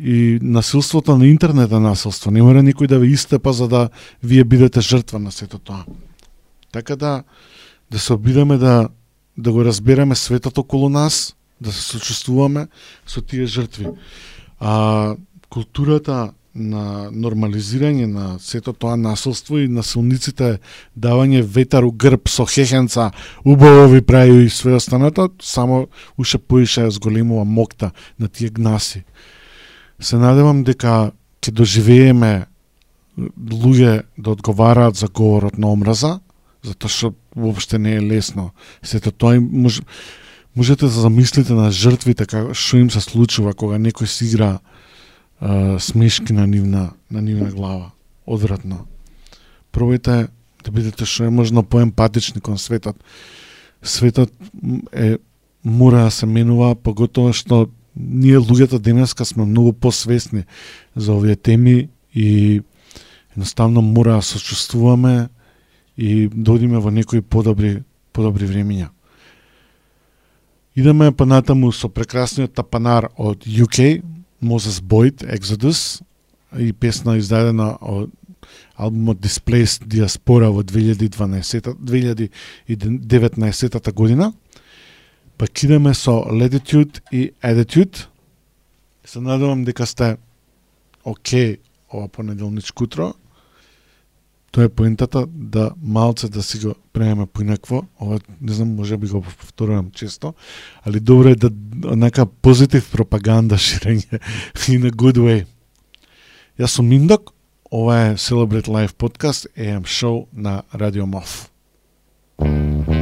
и насилството на интернет е насилство. Не мора никој да ве истепа за да вие бидете жртва на сето тоа. Така да да се обидеме да да го разбереме светот околу нас, да се сочувствуваме со тие жртви. А културата на нормализирање на сето тоа насилство и насилниците давање ветар у грб со хехенца, убаво ви прају и све останато, само уште поише ја зголемува мокта на тие гнаси. Се надевам дека ќе доживееме луѓе да одговараат за говорот на омраза, затоа што воопште не е лесно. Сето тоа им може, можете да замислите на жртвите како што им се случува кога некој си игра смешки на нивна на нивна глава. Одвратно. Пробајте да бидете што е можно поемпатични кон светот. Светот е мора да се менува, поготоа што ние луѓето денеска сме многу посвесни за овие теми и едноставно мора да сочувствуваме и да одиме во некои подобри подобри времиња. Идеме понатаму со прекрасниот тапанар од UK, Moses Boyd, Exodus, и песна издадена од албумот Displaced Diaspora во 2012 2019 година. Пак идеме со Latitude и Attitude. Се надевам дека сте окей ова понеделничко утро. Тоа е поентата да малце да си го премеме поинакво. Ова не знам, може би го повторувам често, али добро е да нека позитив пропаганда [LAUGHS] ширење in a good way. Јас сум Миндок, ова е Celebrate Life Podcast AM шоу на Радио МОВ. сме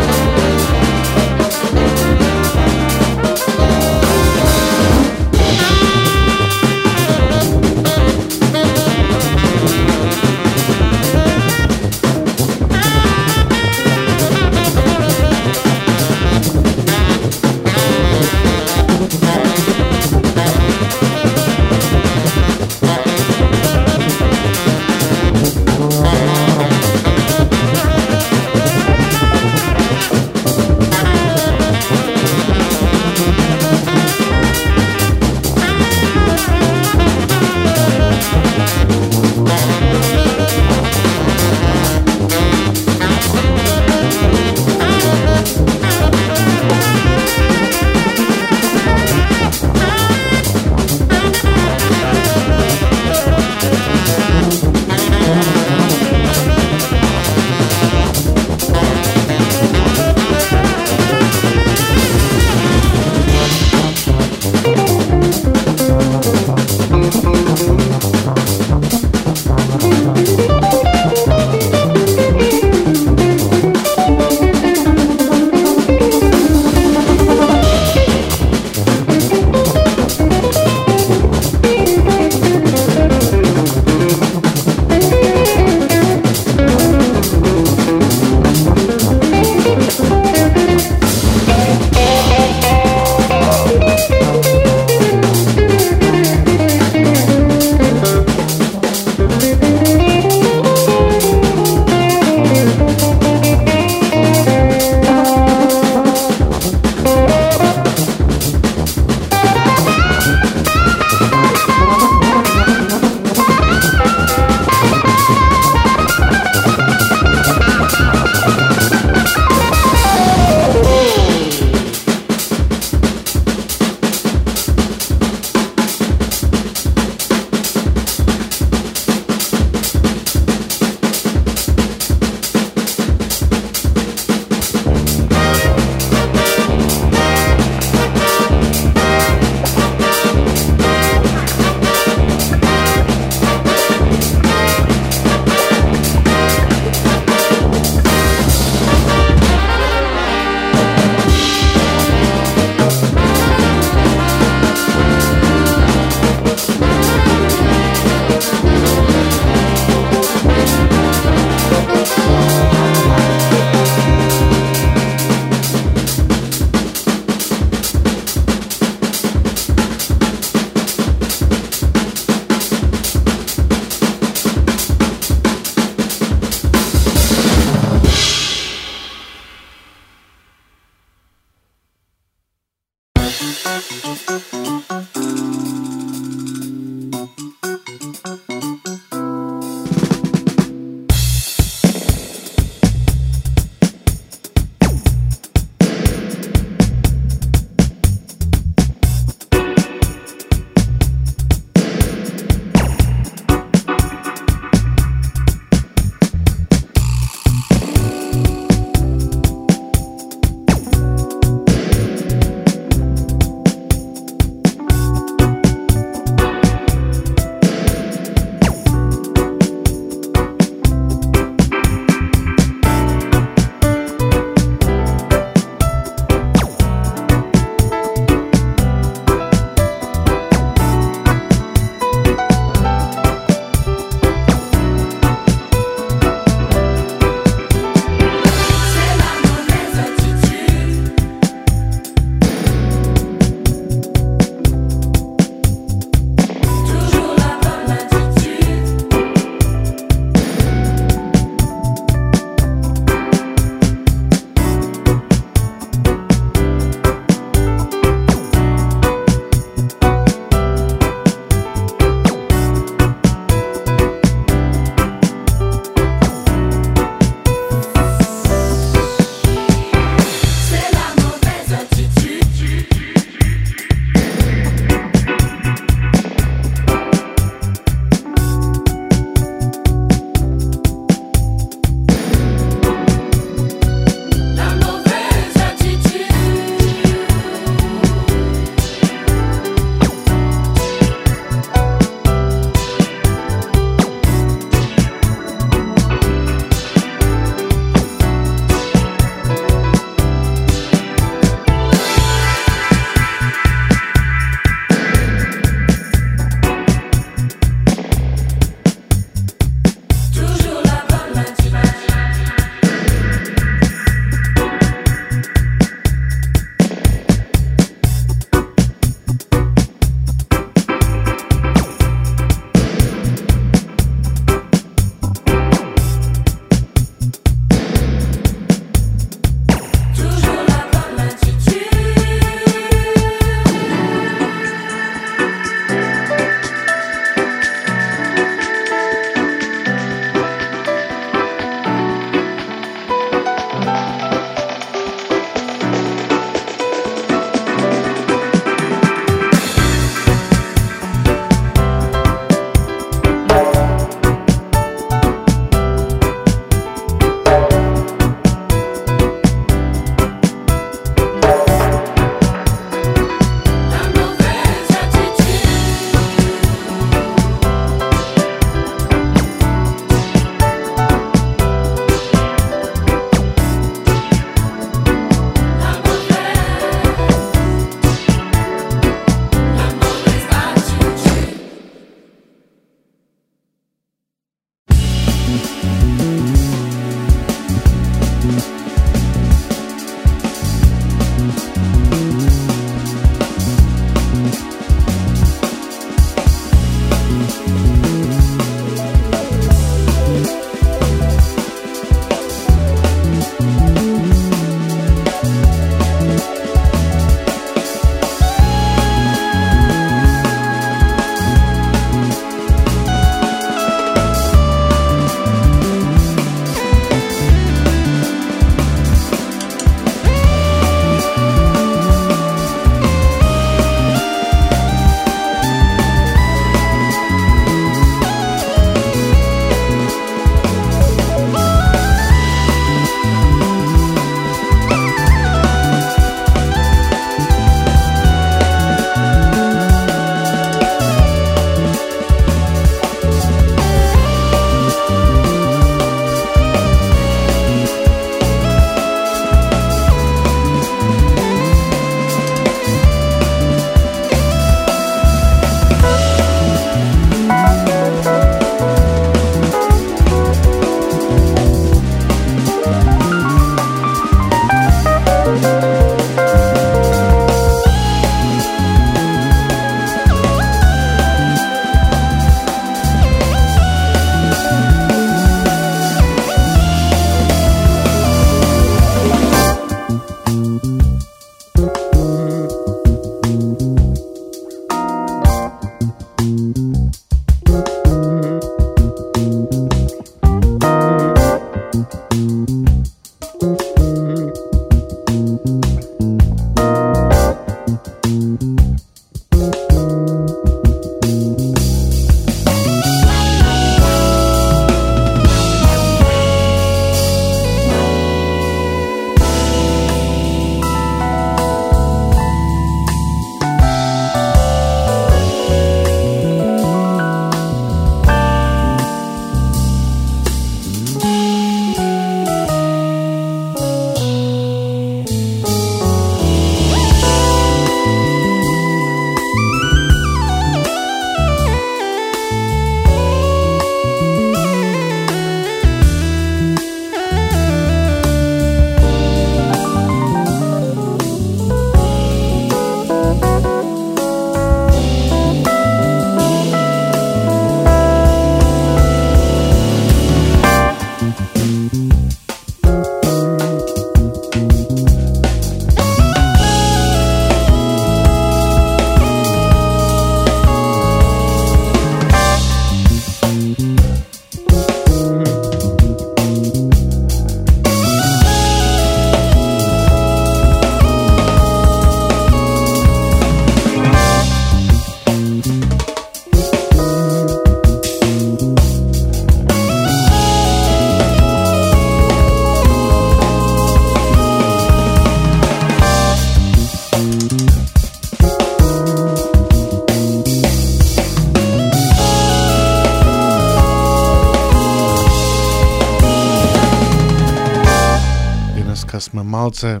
малце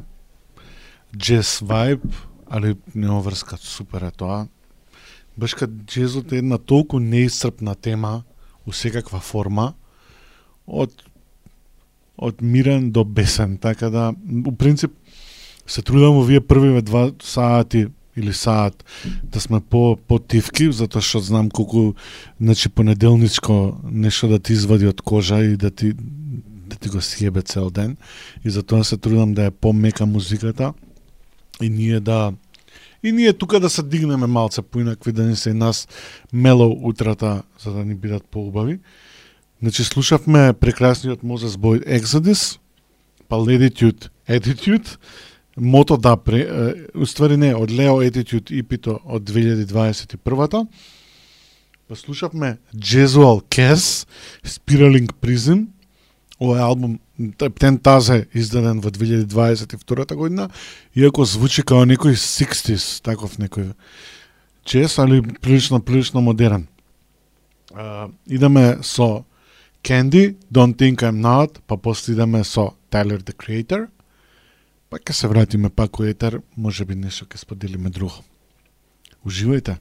джез вајб, али не оврска. супер е тоа. Баш джезот е една толку неисцрпна тема у секаква форма, од од мирен до бесен, така да у принцип се трудам овие првиве два сати или саат да сме по по тивки затоа што знам колку значи понеделничко нешто да ти извади од кожа и да ти да ти го сјебе цел ден и затоа се трудам да е помека музиката и ние да и ние тука да се дигнеме малце поинакви да не се и нас мело утрата за да ни бидат поубави. Значи слушавме прекрасниот Moses Boyd Exodus, па Latitude Attitude, Мото да, пре, уствари не, од Leo Attitude ипито од 2021-та. Па слушавме Jesual Cass, Spiraling Prism, овој албум Птен Тазе издаден во 2022 година, иако звучи као некој 60s, таков некој чес, али прилично, прилично модерен. Uh, идеме со Candy, Don't Think I'm Not, па после идеме со Tyler the Creator, па ќе се вратиме пак у етер, може би нешто ќе споделиме друго. Уживајте!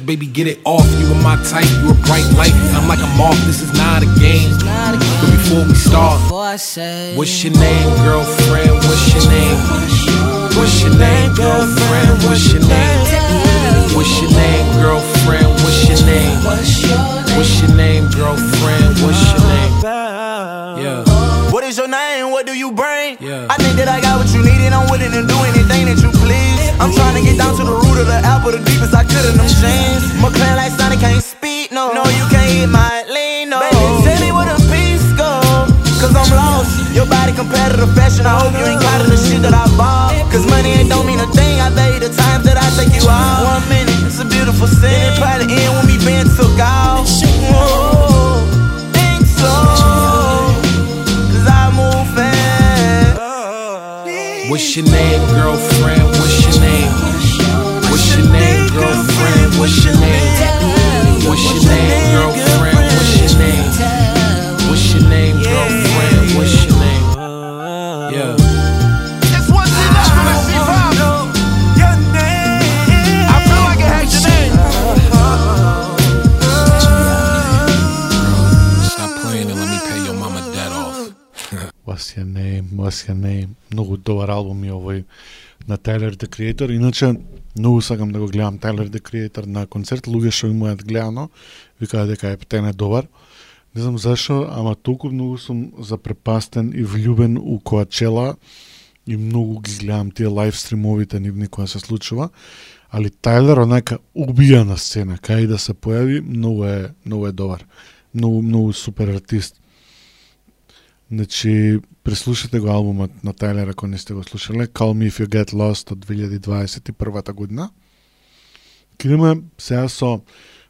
Baby, get it off. You are my type, you a bright light, I'm like a moth, this is not a game. But before we start, what's your name, girlfriend? What's your name? What's your name, girlfriend? What's your name? What's your name, girlfriend? What's your name? What's your name, girlfriend? What's your name? Yeah. What is your name? What do you bring? Yeah. I think that I got what you need and I'm willing to do anything that you please. I'm trying to get down to the root of the apple, the deepest I could in them jeans. McLaren like Sonic can't speak, no. No, you can't hit my lean, no. Baby, tell me where the peace go. Cause I'm lost. Your body competitive fashion. I hope you ain't caught in the shit that I bought. Cause money ain't don't mean a thing. I value the times that I take you out. One minute, it's a beautiful scene. It probably end when me being took out. Whoa, What's your name, girlfriend? What's your name? What's your name, girlfriend? What's your name? What's your name, girlfriend? What's your name? What's your name, girlfriend? What's your name? Yeah. Last name, your name. Многу добар албум и овој на Tyler the Creator. Иначе, многу сакам да го гледам Tyler the Creator на концерт. Луѓе што имаат гледано, викаат дека е птен е добар. Не знам зашо, ама толку многу сум запрепастен и влюбен у Коачела и многу ги гледам тие лайв стримовите нивни која се случува. Али Тайлер онака убија на сцена, кај да се појави, многу е, многу е добар. Многу, многу супер артист. Значи, преслушате го албумот на Тайлер ако не сте го слушале, Call Me If You Get Lost од 2021 година. Кидеме сега со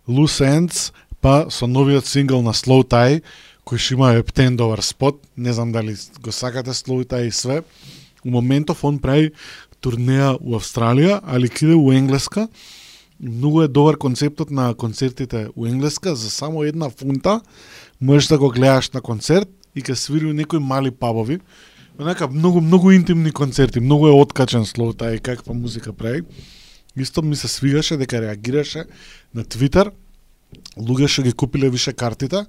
Loose Ends, па со новиот сингл на Slow Tie, кој што има ептен добар спот, не знам дали го сакате Slow Tie и све. У моментов он прави турнеја у Австралија, али киде у Енглеска. Многу е добар концептот на концертите у Енглеска, за само една фунта можеш да го гледаш на концерт и ка свири у некои мали пабови. Онака многу многу интимни концерти, многу е откачен слоу тај каква па музика прави. Исто ми се свигаше дека реагираше на Твитер луѓе што ги купиле више картите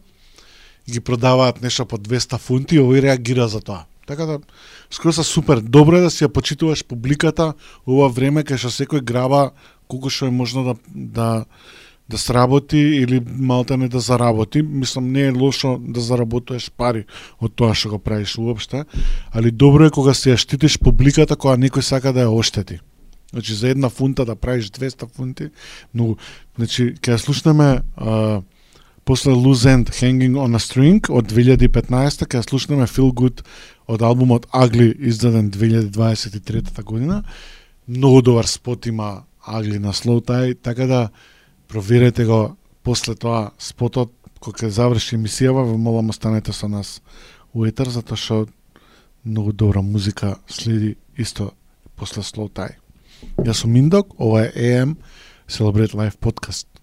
и ги продаваат нешто по 200 фунти и овој реагира за тоа. Така да скоро се супер. Добро е да си ја почитуваш публиката ова време кај што секој граба колку што е можно да да да сработи или малта не да заработи. Мислам не е лошо да заработуваш пари од тоа што го правиш уопште, али добро е кога се ја штитиш публиката која некој сака да ја оштети. Значи за една фунта да правиш 200 фунти, многу. Значи ќе ја слушнеме а, после Loose End Hanging on a String од 2015 ќе ја слушнеме Feel Good од албумот Ugly издаден 2023 година. Многу добар спот има Ugly на Slow Tie, така да проверете го после тоа спотот кога ќе заврши емисијава, ве молам останете со нас у етер затоа што многу добра музика следи исто после Slow Tie. Јас сум Индок, ова е AM Celebrate Life Podcast.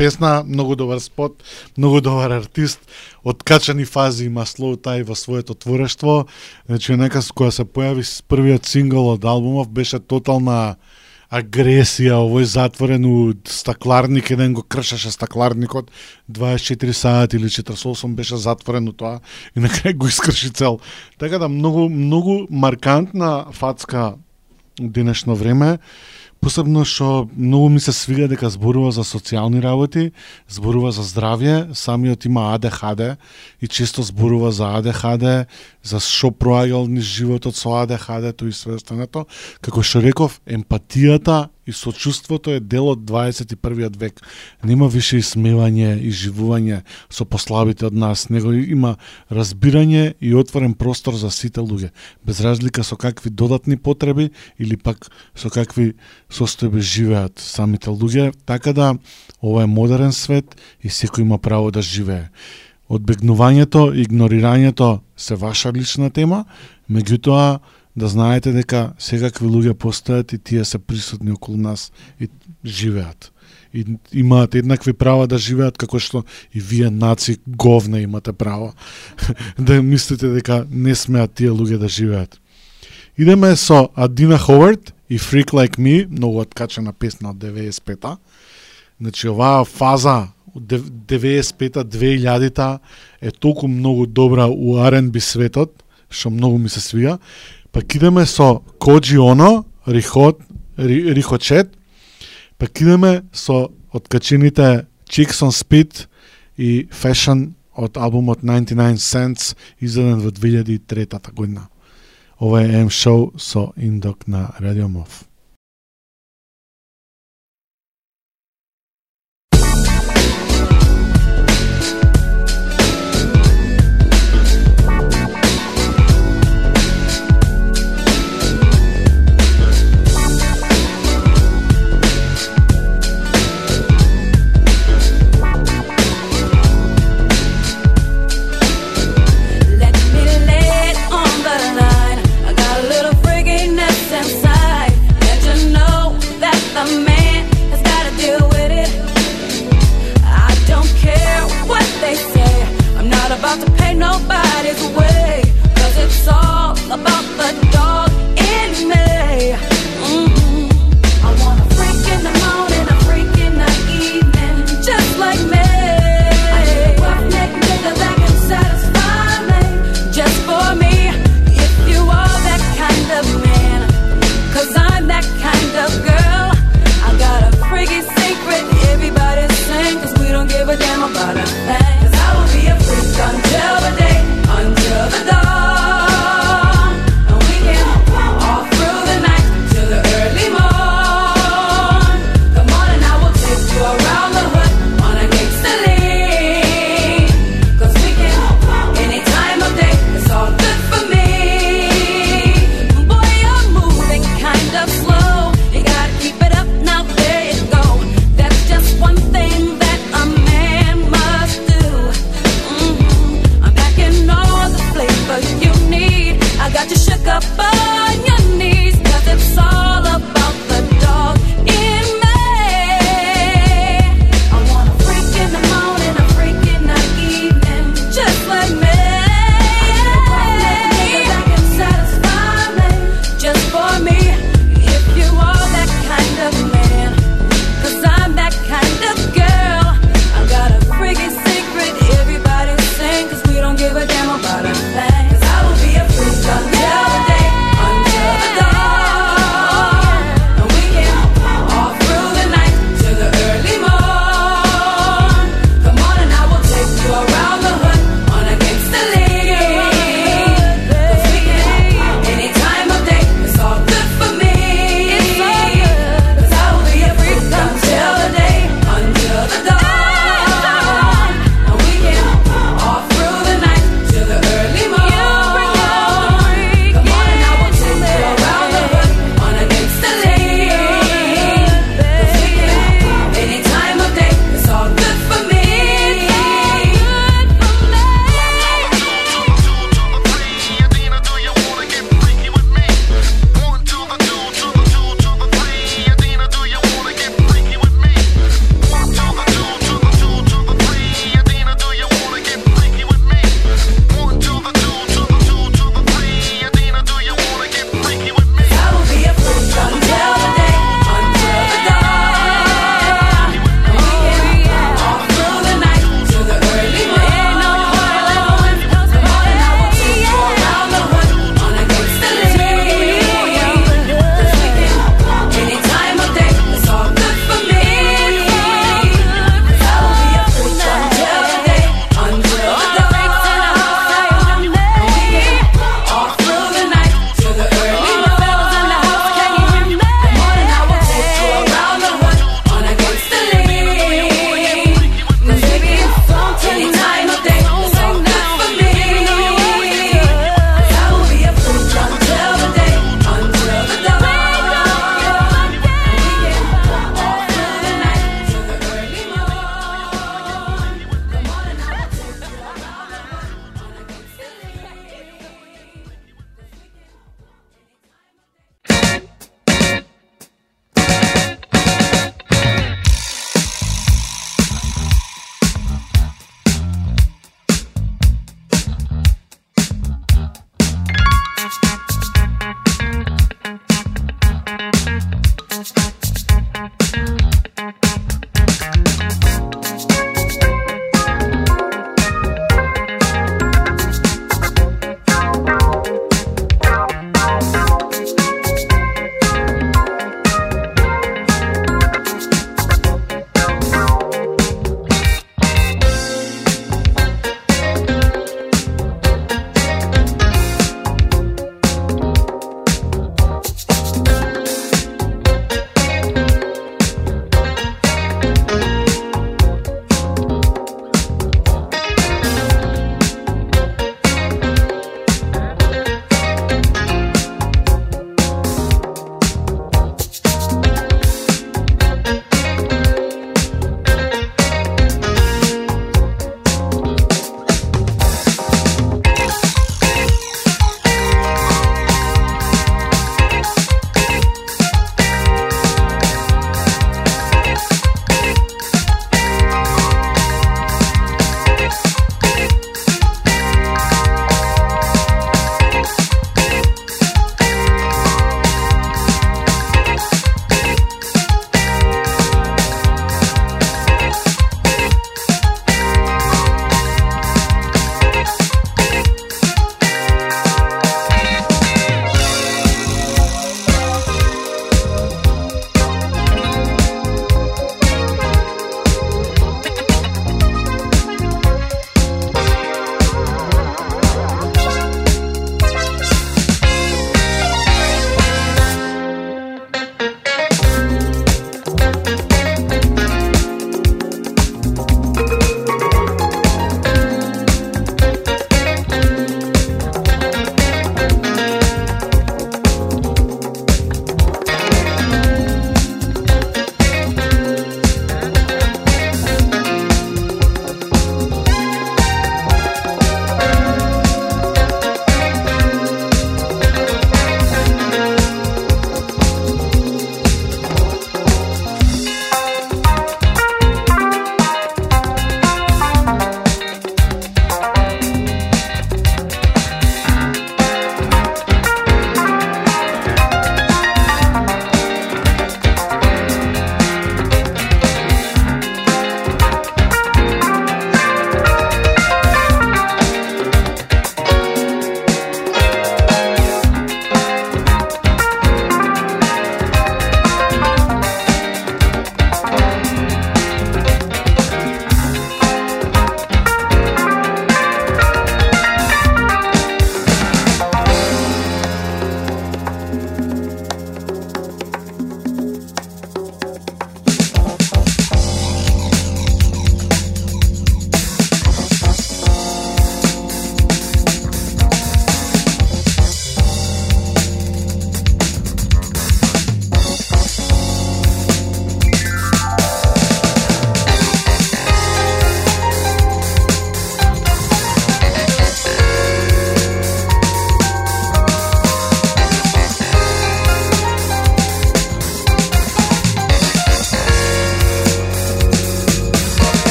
Песна, многу добар спот, многу добар артист. Откачани фази има Slow тај во своето творештво. Значи, нека која се појави с првиот сингл од албумов, беше тотална агресија, овој затворен у стакларник, еден го кршеше стакларникот, 24 сати или 48 беше затворен у тоа и на крај го искрши цел. Така да многу многу маркантна фацка денешно време, посебно што многу ми се свига дека зборува за социјални работи, зборува за здравје, самиот има АДХД и често зборува за АДХД, за што проаѓал низ животот со АДХД-то и све. Како што реков, емпатијата и сочувството е дел од 21 век. Нема више исмевање и живување со послабите од нас, него има разбирање и отворен простор за сите луѓе, без разлика со какви додатни потреби или пак со какви состојби живеат самите луѓе, така да ова е модерен свет и секој има право да живее. Одбегнувањето и игнорирањето се ваша лична тема, меѓутоа да знаете дека секакви луѓе постојат и тие се присутни околу нас и живеат. И имаат еднакви права да живеат како што и вие наци говна имате право [LAUGHS] да мислите дека не смеат тие луѓе да живеат. Идеме со Адина Ховард и Freak Like Me, многу откачена песна од 95-та. Значи оваа фаза 95-та, 2000-та е толку многу добра у R&B светот, што многу ми се свија. Пак идеме со Коджи Оно, Рихот, Ри, Рихочет, пак идеме со откачените Chicks on Speed и Fashion од албумот 99 Cents, издаден во 2003 година. Ова е М шоу со Индок на Радио Мов.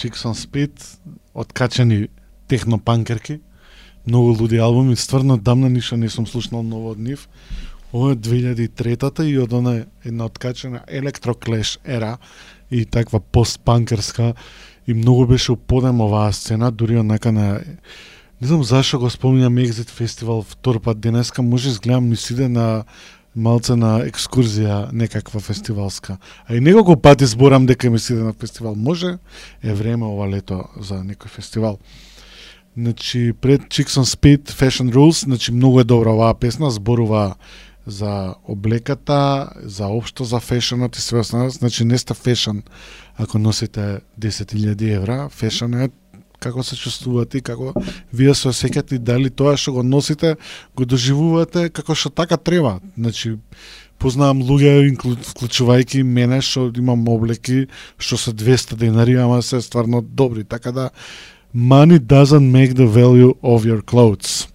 Chicks on Speed, откачани технопанкерки, многу луди албуми, стварно дамна ништо не сум слушнал ново од нив. Ова е 2003-та и од она една откачена електроклеш ера и таква постпанкерска и многу беше уподем оваа сцена, дури онака на Не знам зашо го спомнам Exit Festival втор пат денеска, може да изгледам ни сиде на малце на екскурзија некаква фестивалска. А и неколку пати зборам дека ми сиде на фестивал. Може е време ова лето за некој фестивал. Значи, пред Chicks on Speed, Fashion Rules, значи многу е добра оваа песна, зборува за облеката, за општо за фешенот и све останало. Значи, не сте фешен ако носите 10.000 евра. Фешен е како се чувствувате и како вие се осеќате и дали тоа што го носите го доживувате како што така треба. Значи познавам луѓе вклучувајќи мене што имам облеки што се 200 денари, ама се стварно добри, така да money doesn't make the value of your clothes.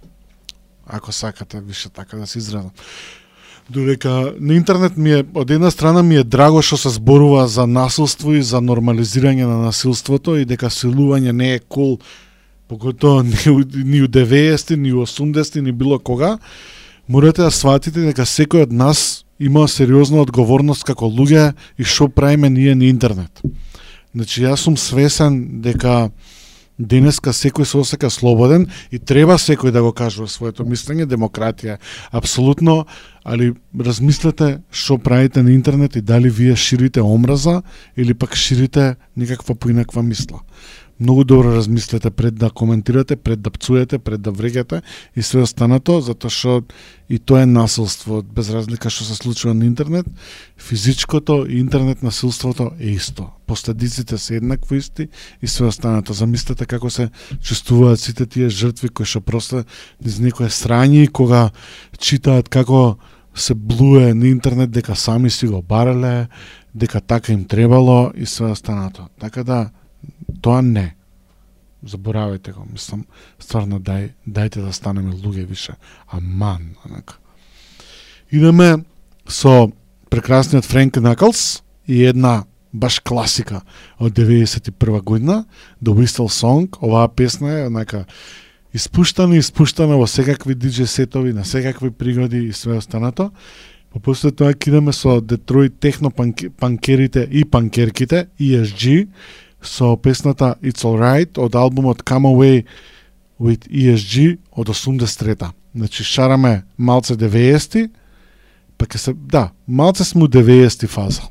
Ако сакате више така да се изразам. Додека на интернет ми е од една страна ми е драго што се зборува за насилство и за нормализирање на насилството и дека силување не е кул поготоа ни, ни у 90 ни у 80 ни било кога, морате да сватите дека секој од нас има сериозна одговорност како луѓе и што правиме ние на интернет. Значи јас сум свесен дека Денеска секој се осека слободен и треба секој да го кажува своето мислење, демократија. Апсолутно, али размислете што правите на интернет и дали вие ширите омраза или пак ширите некаква поинаква мисла многу добро размислете пред да коментирате, пред да пцуете, пред да вреѓате и све останато, затоа што и тоа е насилство, без разлика што се случува на интернет, физичкото и интернет насилството е исто. Последиците се еднакво исти и све останато. Замислете како се чувствуваат сите тие жртви кои што просто низ некое срање и кога читаат како се блуе на интернет дека сами си го барале, дека така им требало и све останато. Така да Тоа не. Заборавајте го, мислам, стварно дај, дајте да станеме луѓе више. Аман, онака. Идеме со прекрасниот Френк Наклс и една баш класика од 91 година, The Whistle Song. Оваа песна е онака испуштана и испуштана во секакви дидже сетови, на секакви пригоди и све останато. Па после тоа кидаме со Детройт техно панкерите и панкерките, ESG, со песната It's Alright од албумот Come Away with ESG од 83-та. Значи шараме малце 90-ти, па ке се, да, малце сме 90-ти фаза.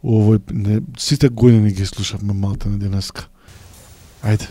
Овој, не, сите години ги слушавме малте на денеска. Ајде.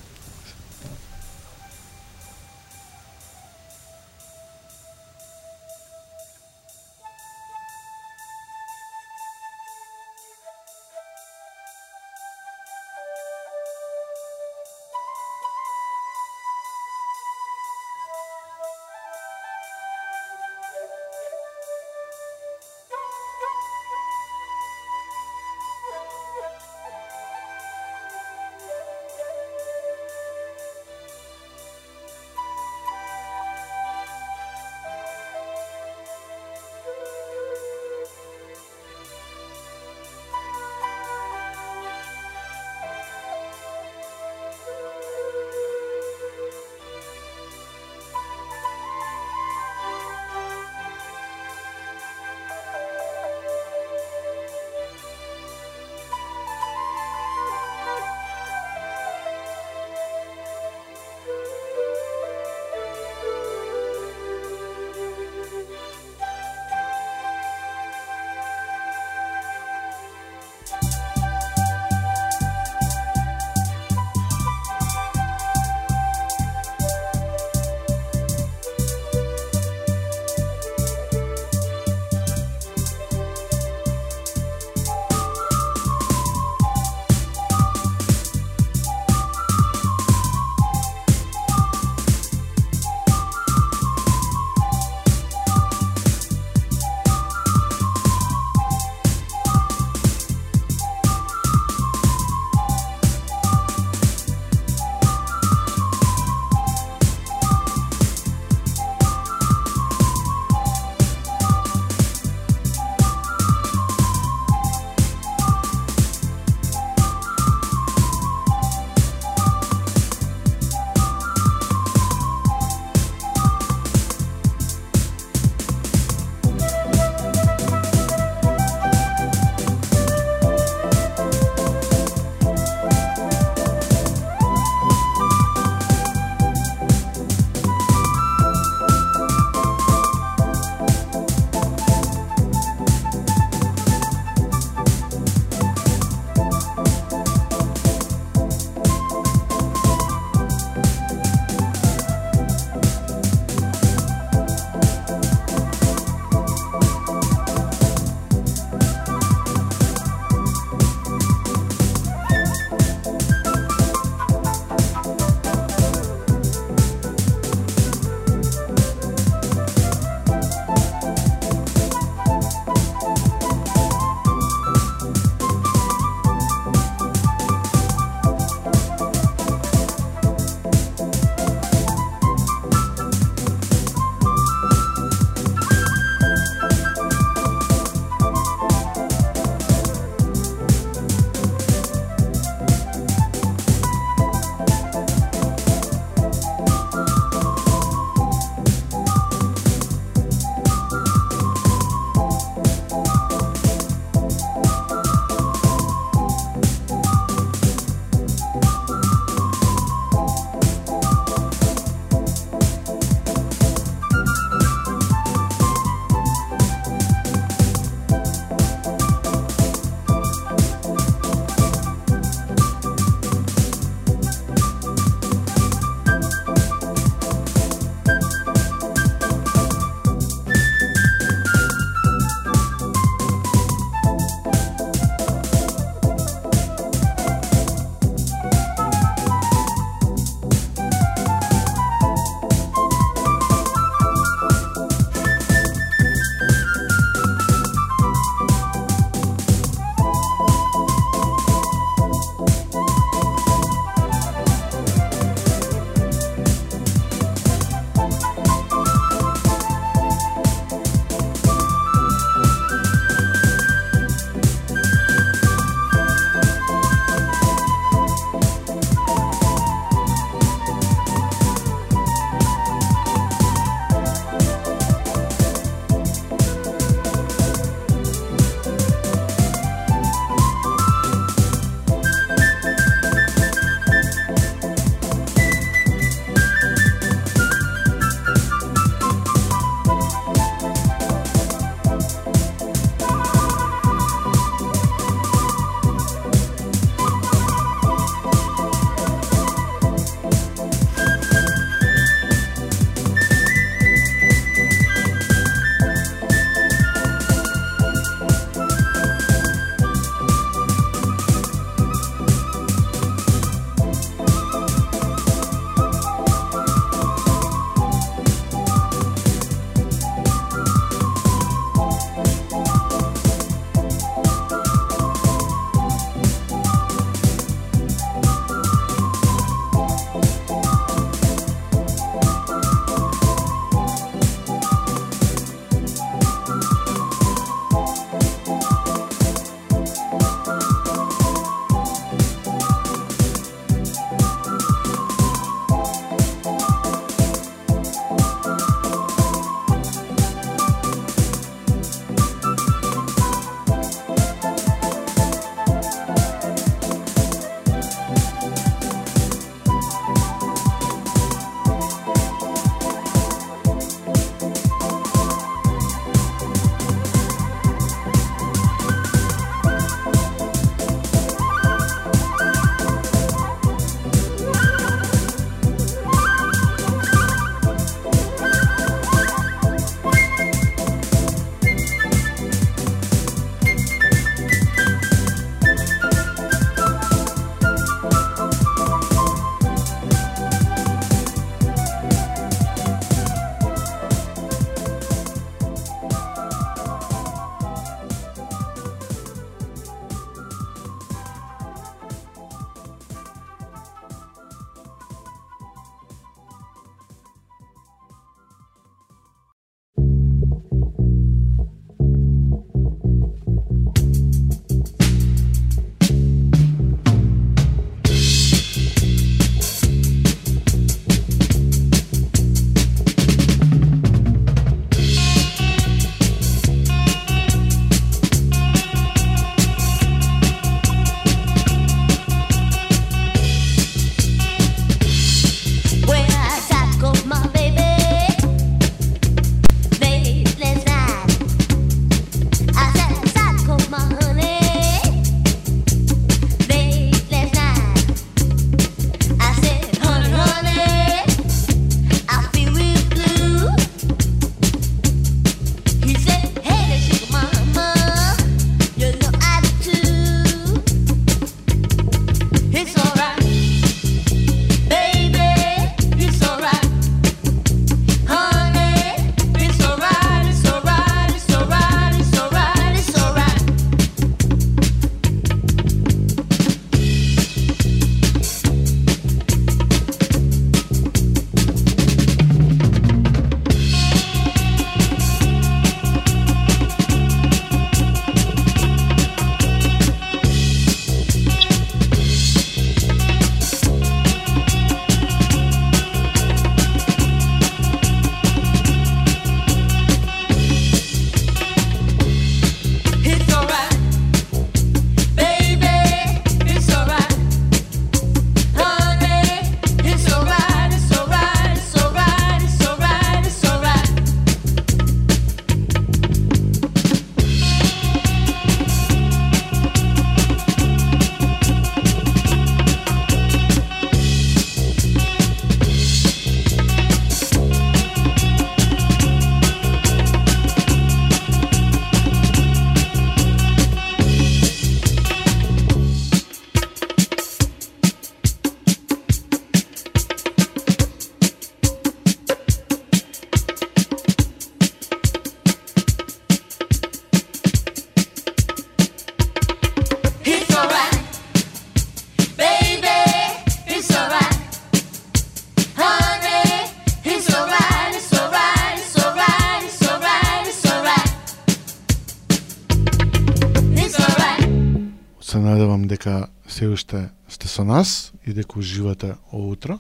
Нас и дека уживате оутро.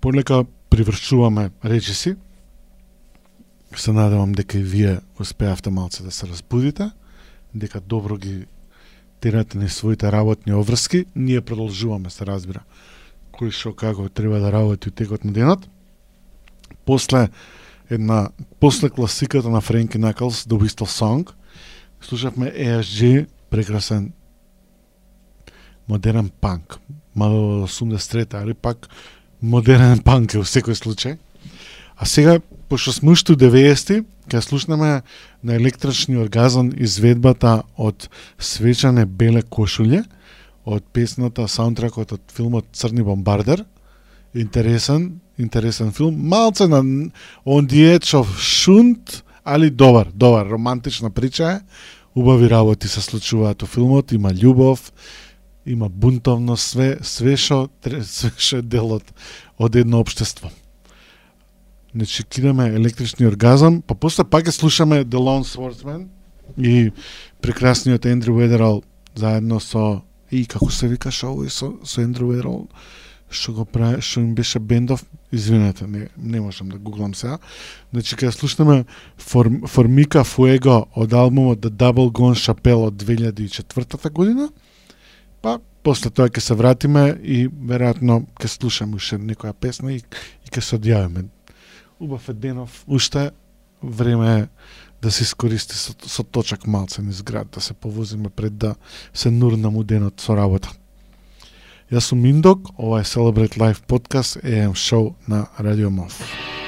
Полека привршуваме речиси. Се надевам дека и вие успеавте малце да се разбудите, дека добро ги терате на своите работни обврски. Ние продолжуваме, се разбира, кој што како треба да работи у текот на денот. После една после класиката на Френки Накалс The Whistle Song слушавме ESG прекрасен модерен панк мало од да 83 али пак модерен панк е во секој случај а сега пошто сме уште 90-ти ќе слушнаме на електрични оргазам изведбата од свечане беле кошулје од песната саундтракот од филмот Црни бомбардер интересен интересен филм. Малце на on the edge of шунт, али добар, добар, романтична прича е. Убави работи се случуваат во филмот, има љубов, има бунтовност, све, све шо, [LAUGHS] све шо е делот од, едно обштество. Значи, кидаме електрични оргазам, па после пак ја слушаме The Lone Swordsman и прекрасниот Ендрю Уедерал заедно со и како се вика шоу со, со Ендрю Уедерал што го прави, што им беше бендов, извинете, не, не можам да гуглам сега. Значи, кога слушнеме Формика Фуего од албумот The Double Gone Chapel од 2004 година, па после тоа ќе се вратиме и веројатно ќе слушаме уште некоја песна и, и ќе се одјавиме. Убав е денов, уште време е да се искористи со, со точак малце низ град, да се повозиме пред да се нурнам у денот со работа. Јас сум Миндок, ова е Celebrate Life Podcast, AM шоу на Радио МОВ.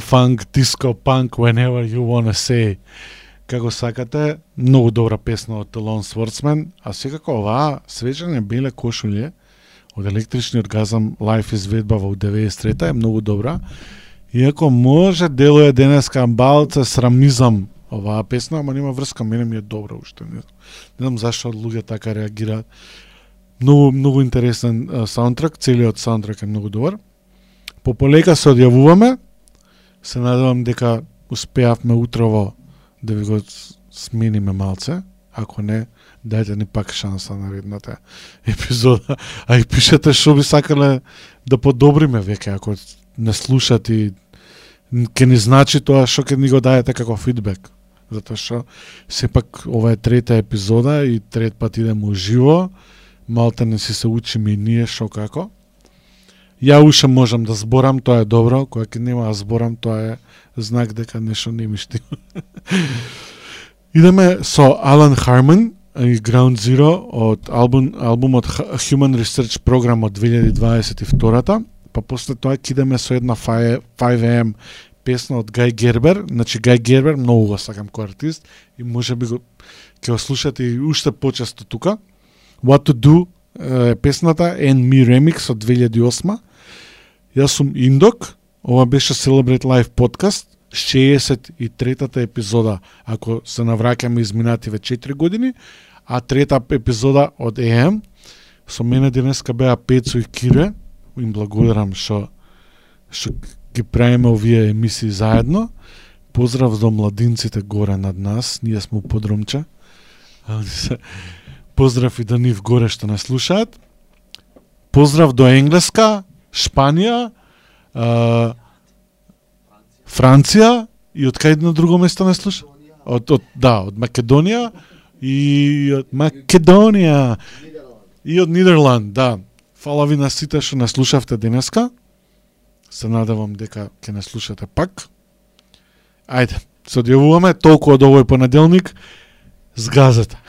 Фанк, диско, панк, whenever you wanna say. Како сакате, многу добра песна од Лон Сворцмен, а секако оваа свечене беле кошулје од електрични оргазам лайф изведба во 93-та е многу добра. Иако може делуе денеска балца срамизам оваа песна, ама нема врска, мене ми е добра уште. Не, знам. не знам зашто луѓе така реагираат. Многу многу интересен саундтрак, целиот саундтрак е многу добар. По полека се одјавуваме. Се надевам дека успеавме утрово да ви го смениме малце. Ако не, дајте ни пак шанса на редната епизода. А и пишете што би сакале да подобриме веќе, ако не слушат и ќе ни значи тоа што ќе ни го дајете како фидбек. Затоа што сепак ова е трета епизода и трет пат идеме уживо. Малте не си се учиме и ние што како. Ја уште можам да зборам, тоа е добро, кога ќе нема да зборам, тоа е знак дека нешто не ми штима. [LAUGHS] Идеме со Алан Харман и Ground Zero од албум, албумот Human Research Program од 2022-та, па после тоа ќе идеме со една 5 5am песна од Гај Гербер, значи Гај Гербер многу го сакам кој артист и може би го ќе го слушате и уште почесто тука. What to Do е песната And Me Remix од 2008 Јас сум Индок, ова беше Celebrate Life подкаст, 63-та епизода, ако се навраќаме изминативе 4 години, а трета епизода од ЕМ. Со мене денеска беа Пецо и Кире, им благодарам што што ги правиме овие емисии заедно. Поздрав до младинците горе над нас, ние сме у подромче. [LAUGHS] Поздрав и до нив горе што нас слушаат. Поздрав до Енглеска, Шпанија, а, Франција и од кај на друго место не слуша? Од, од, да, од Македонија и од Македонија и од Нидерланд, да. Фала ви на сите што не слушавте денеска. Се надевам дека ќе не слушате пак. Ајде, се одјавуваме толку од овој понеделник. Згазете. [LAUGHS]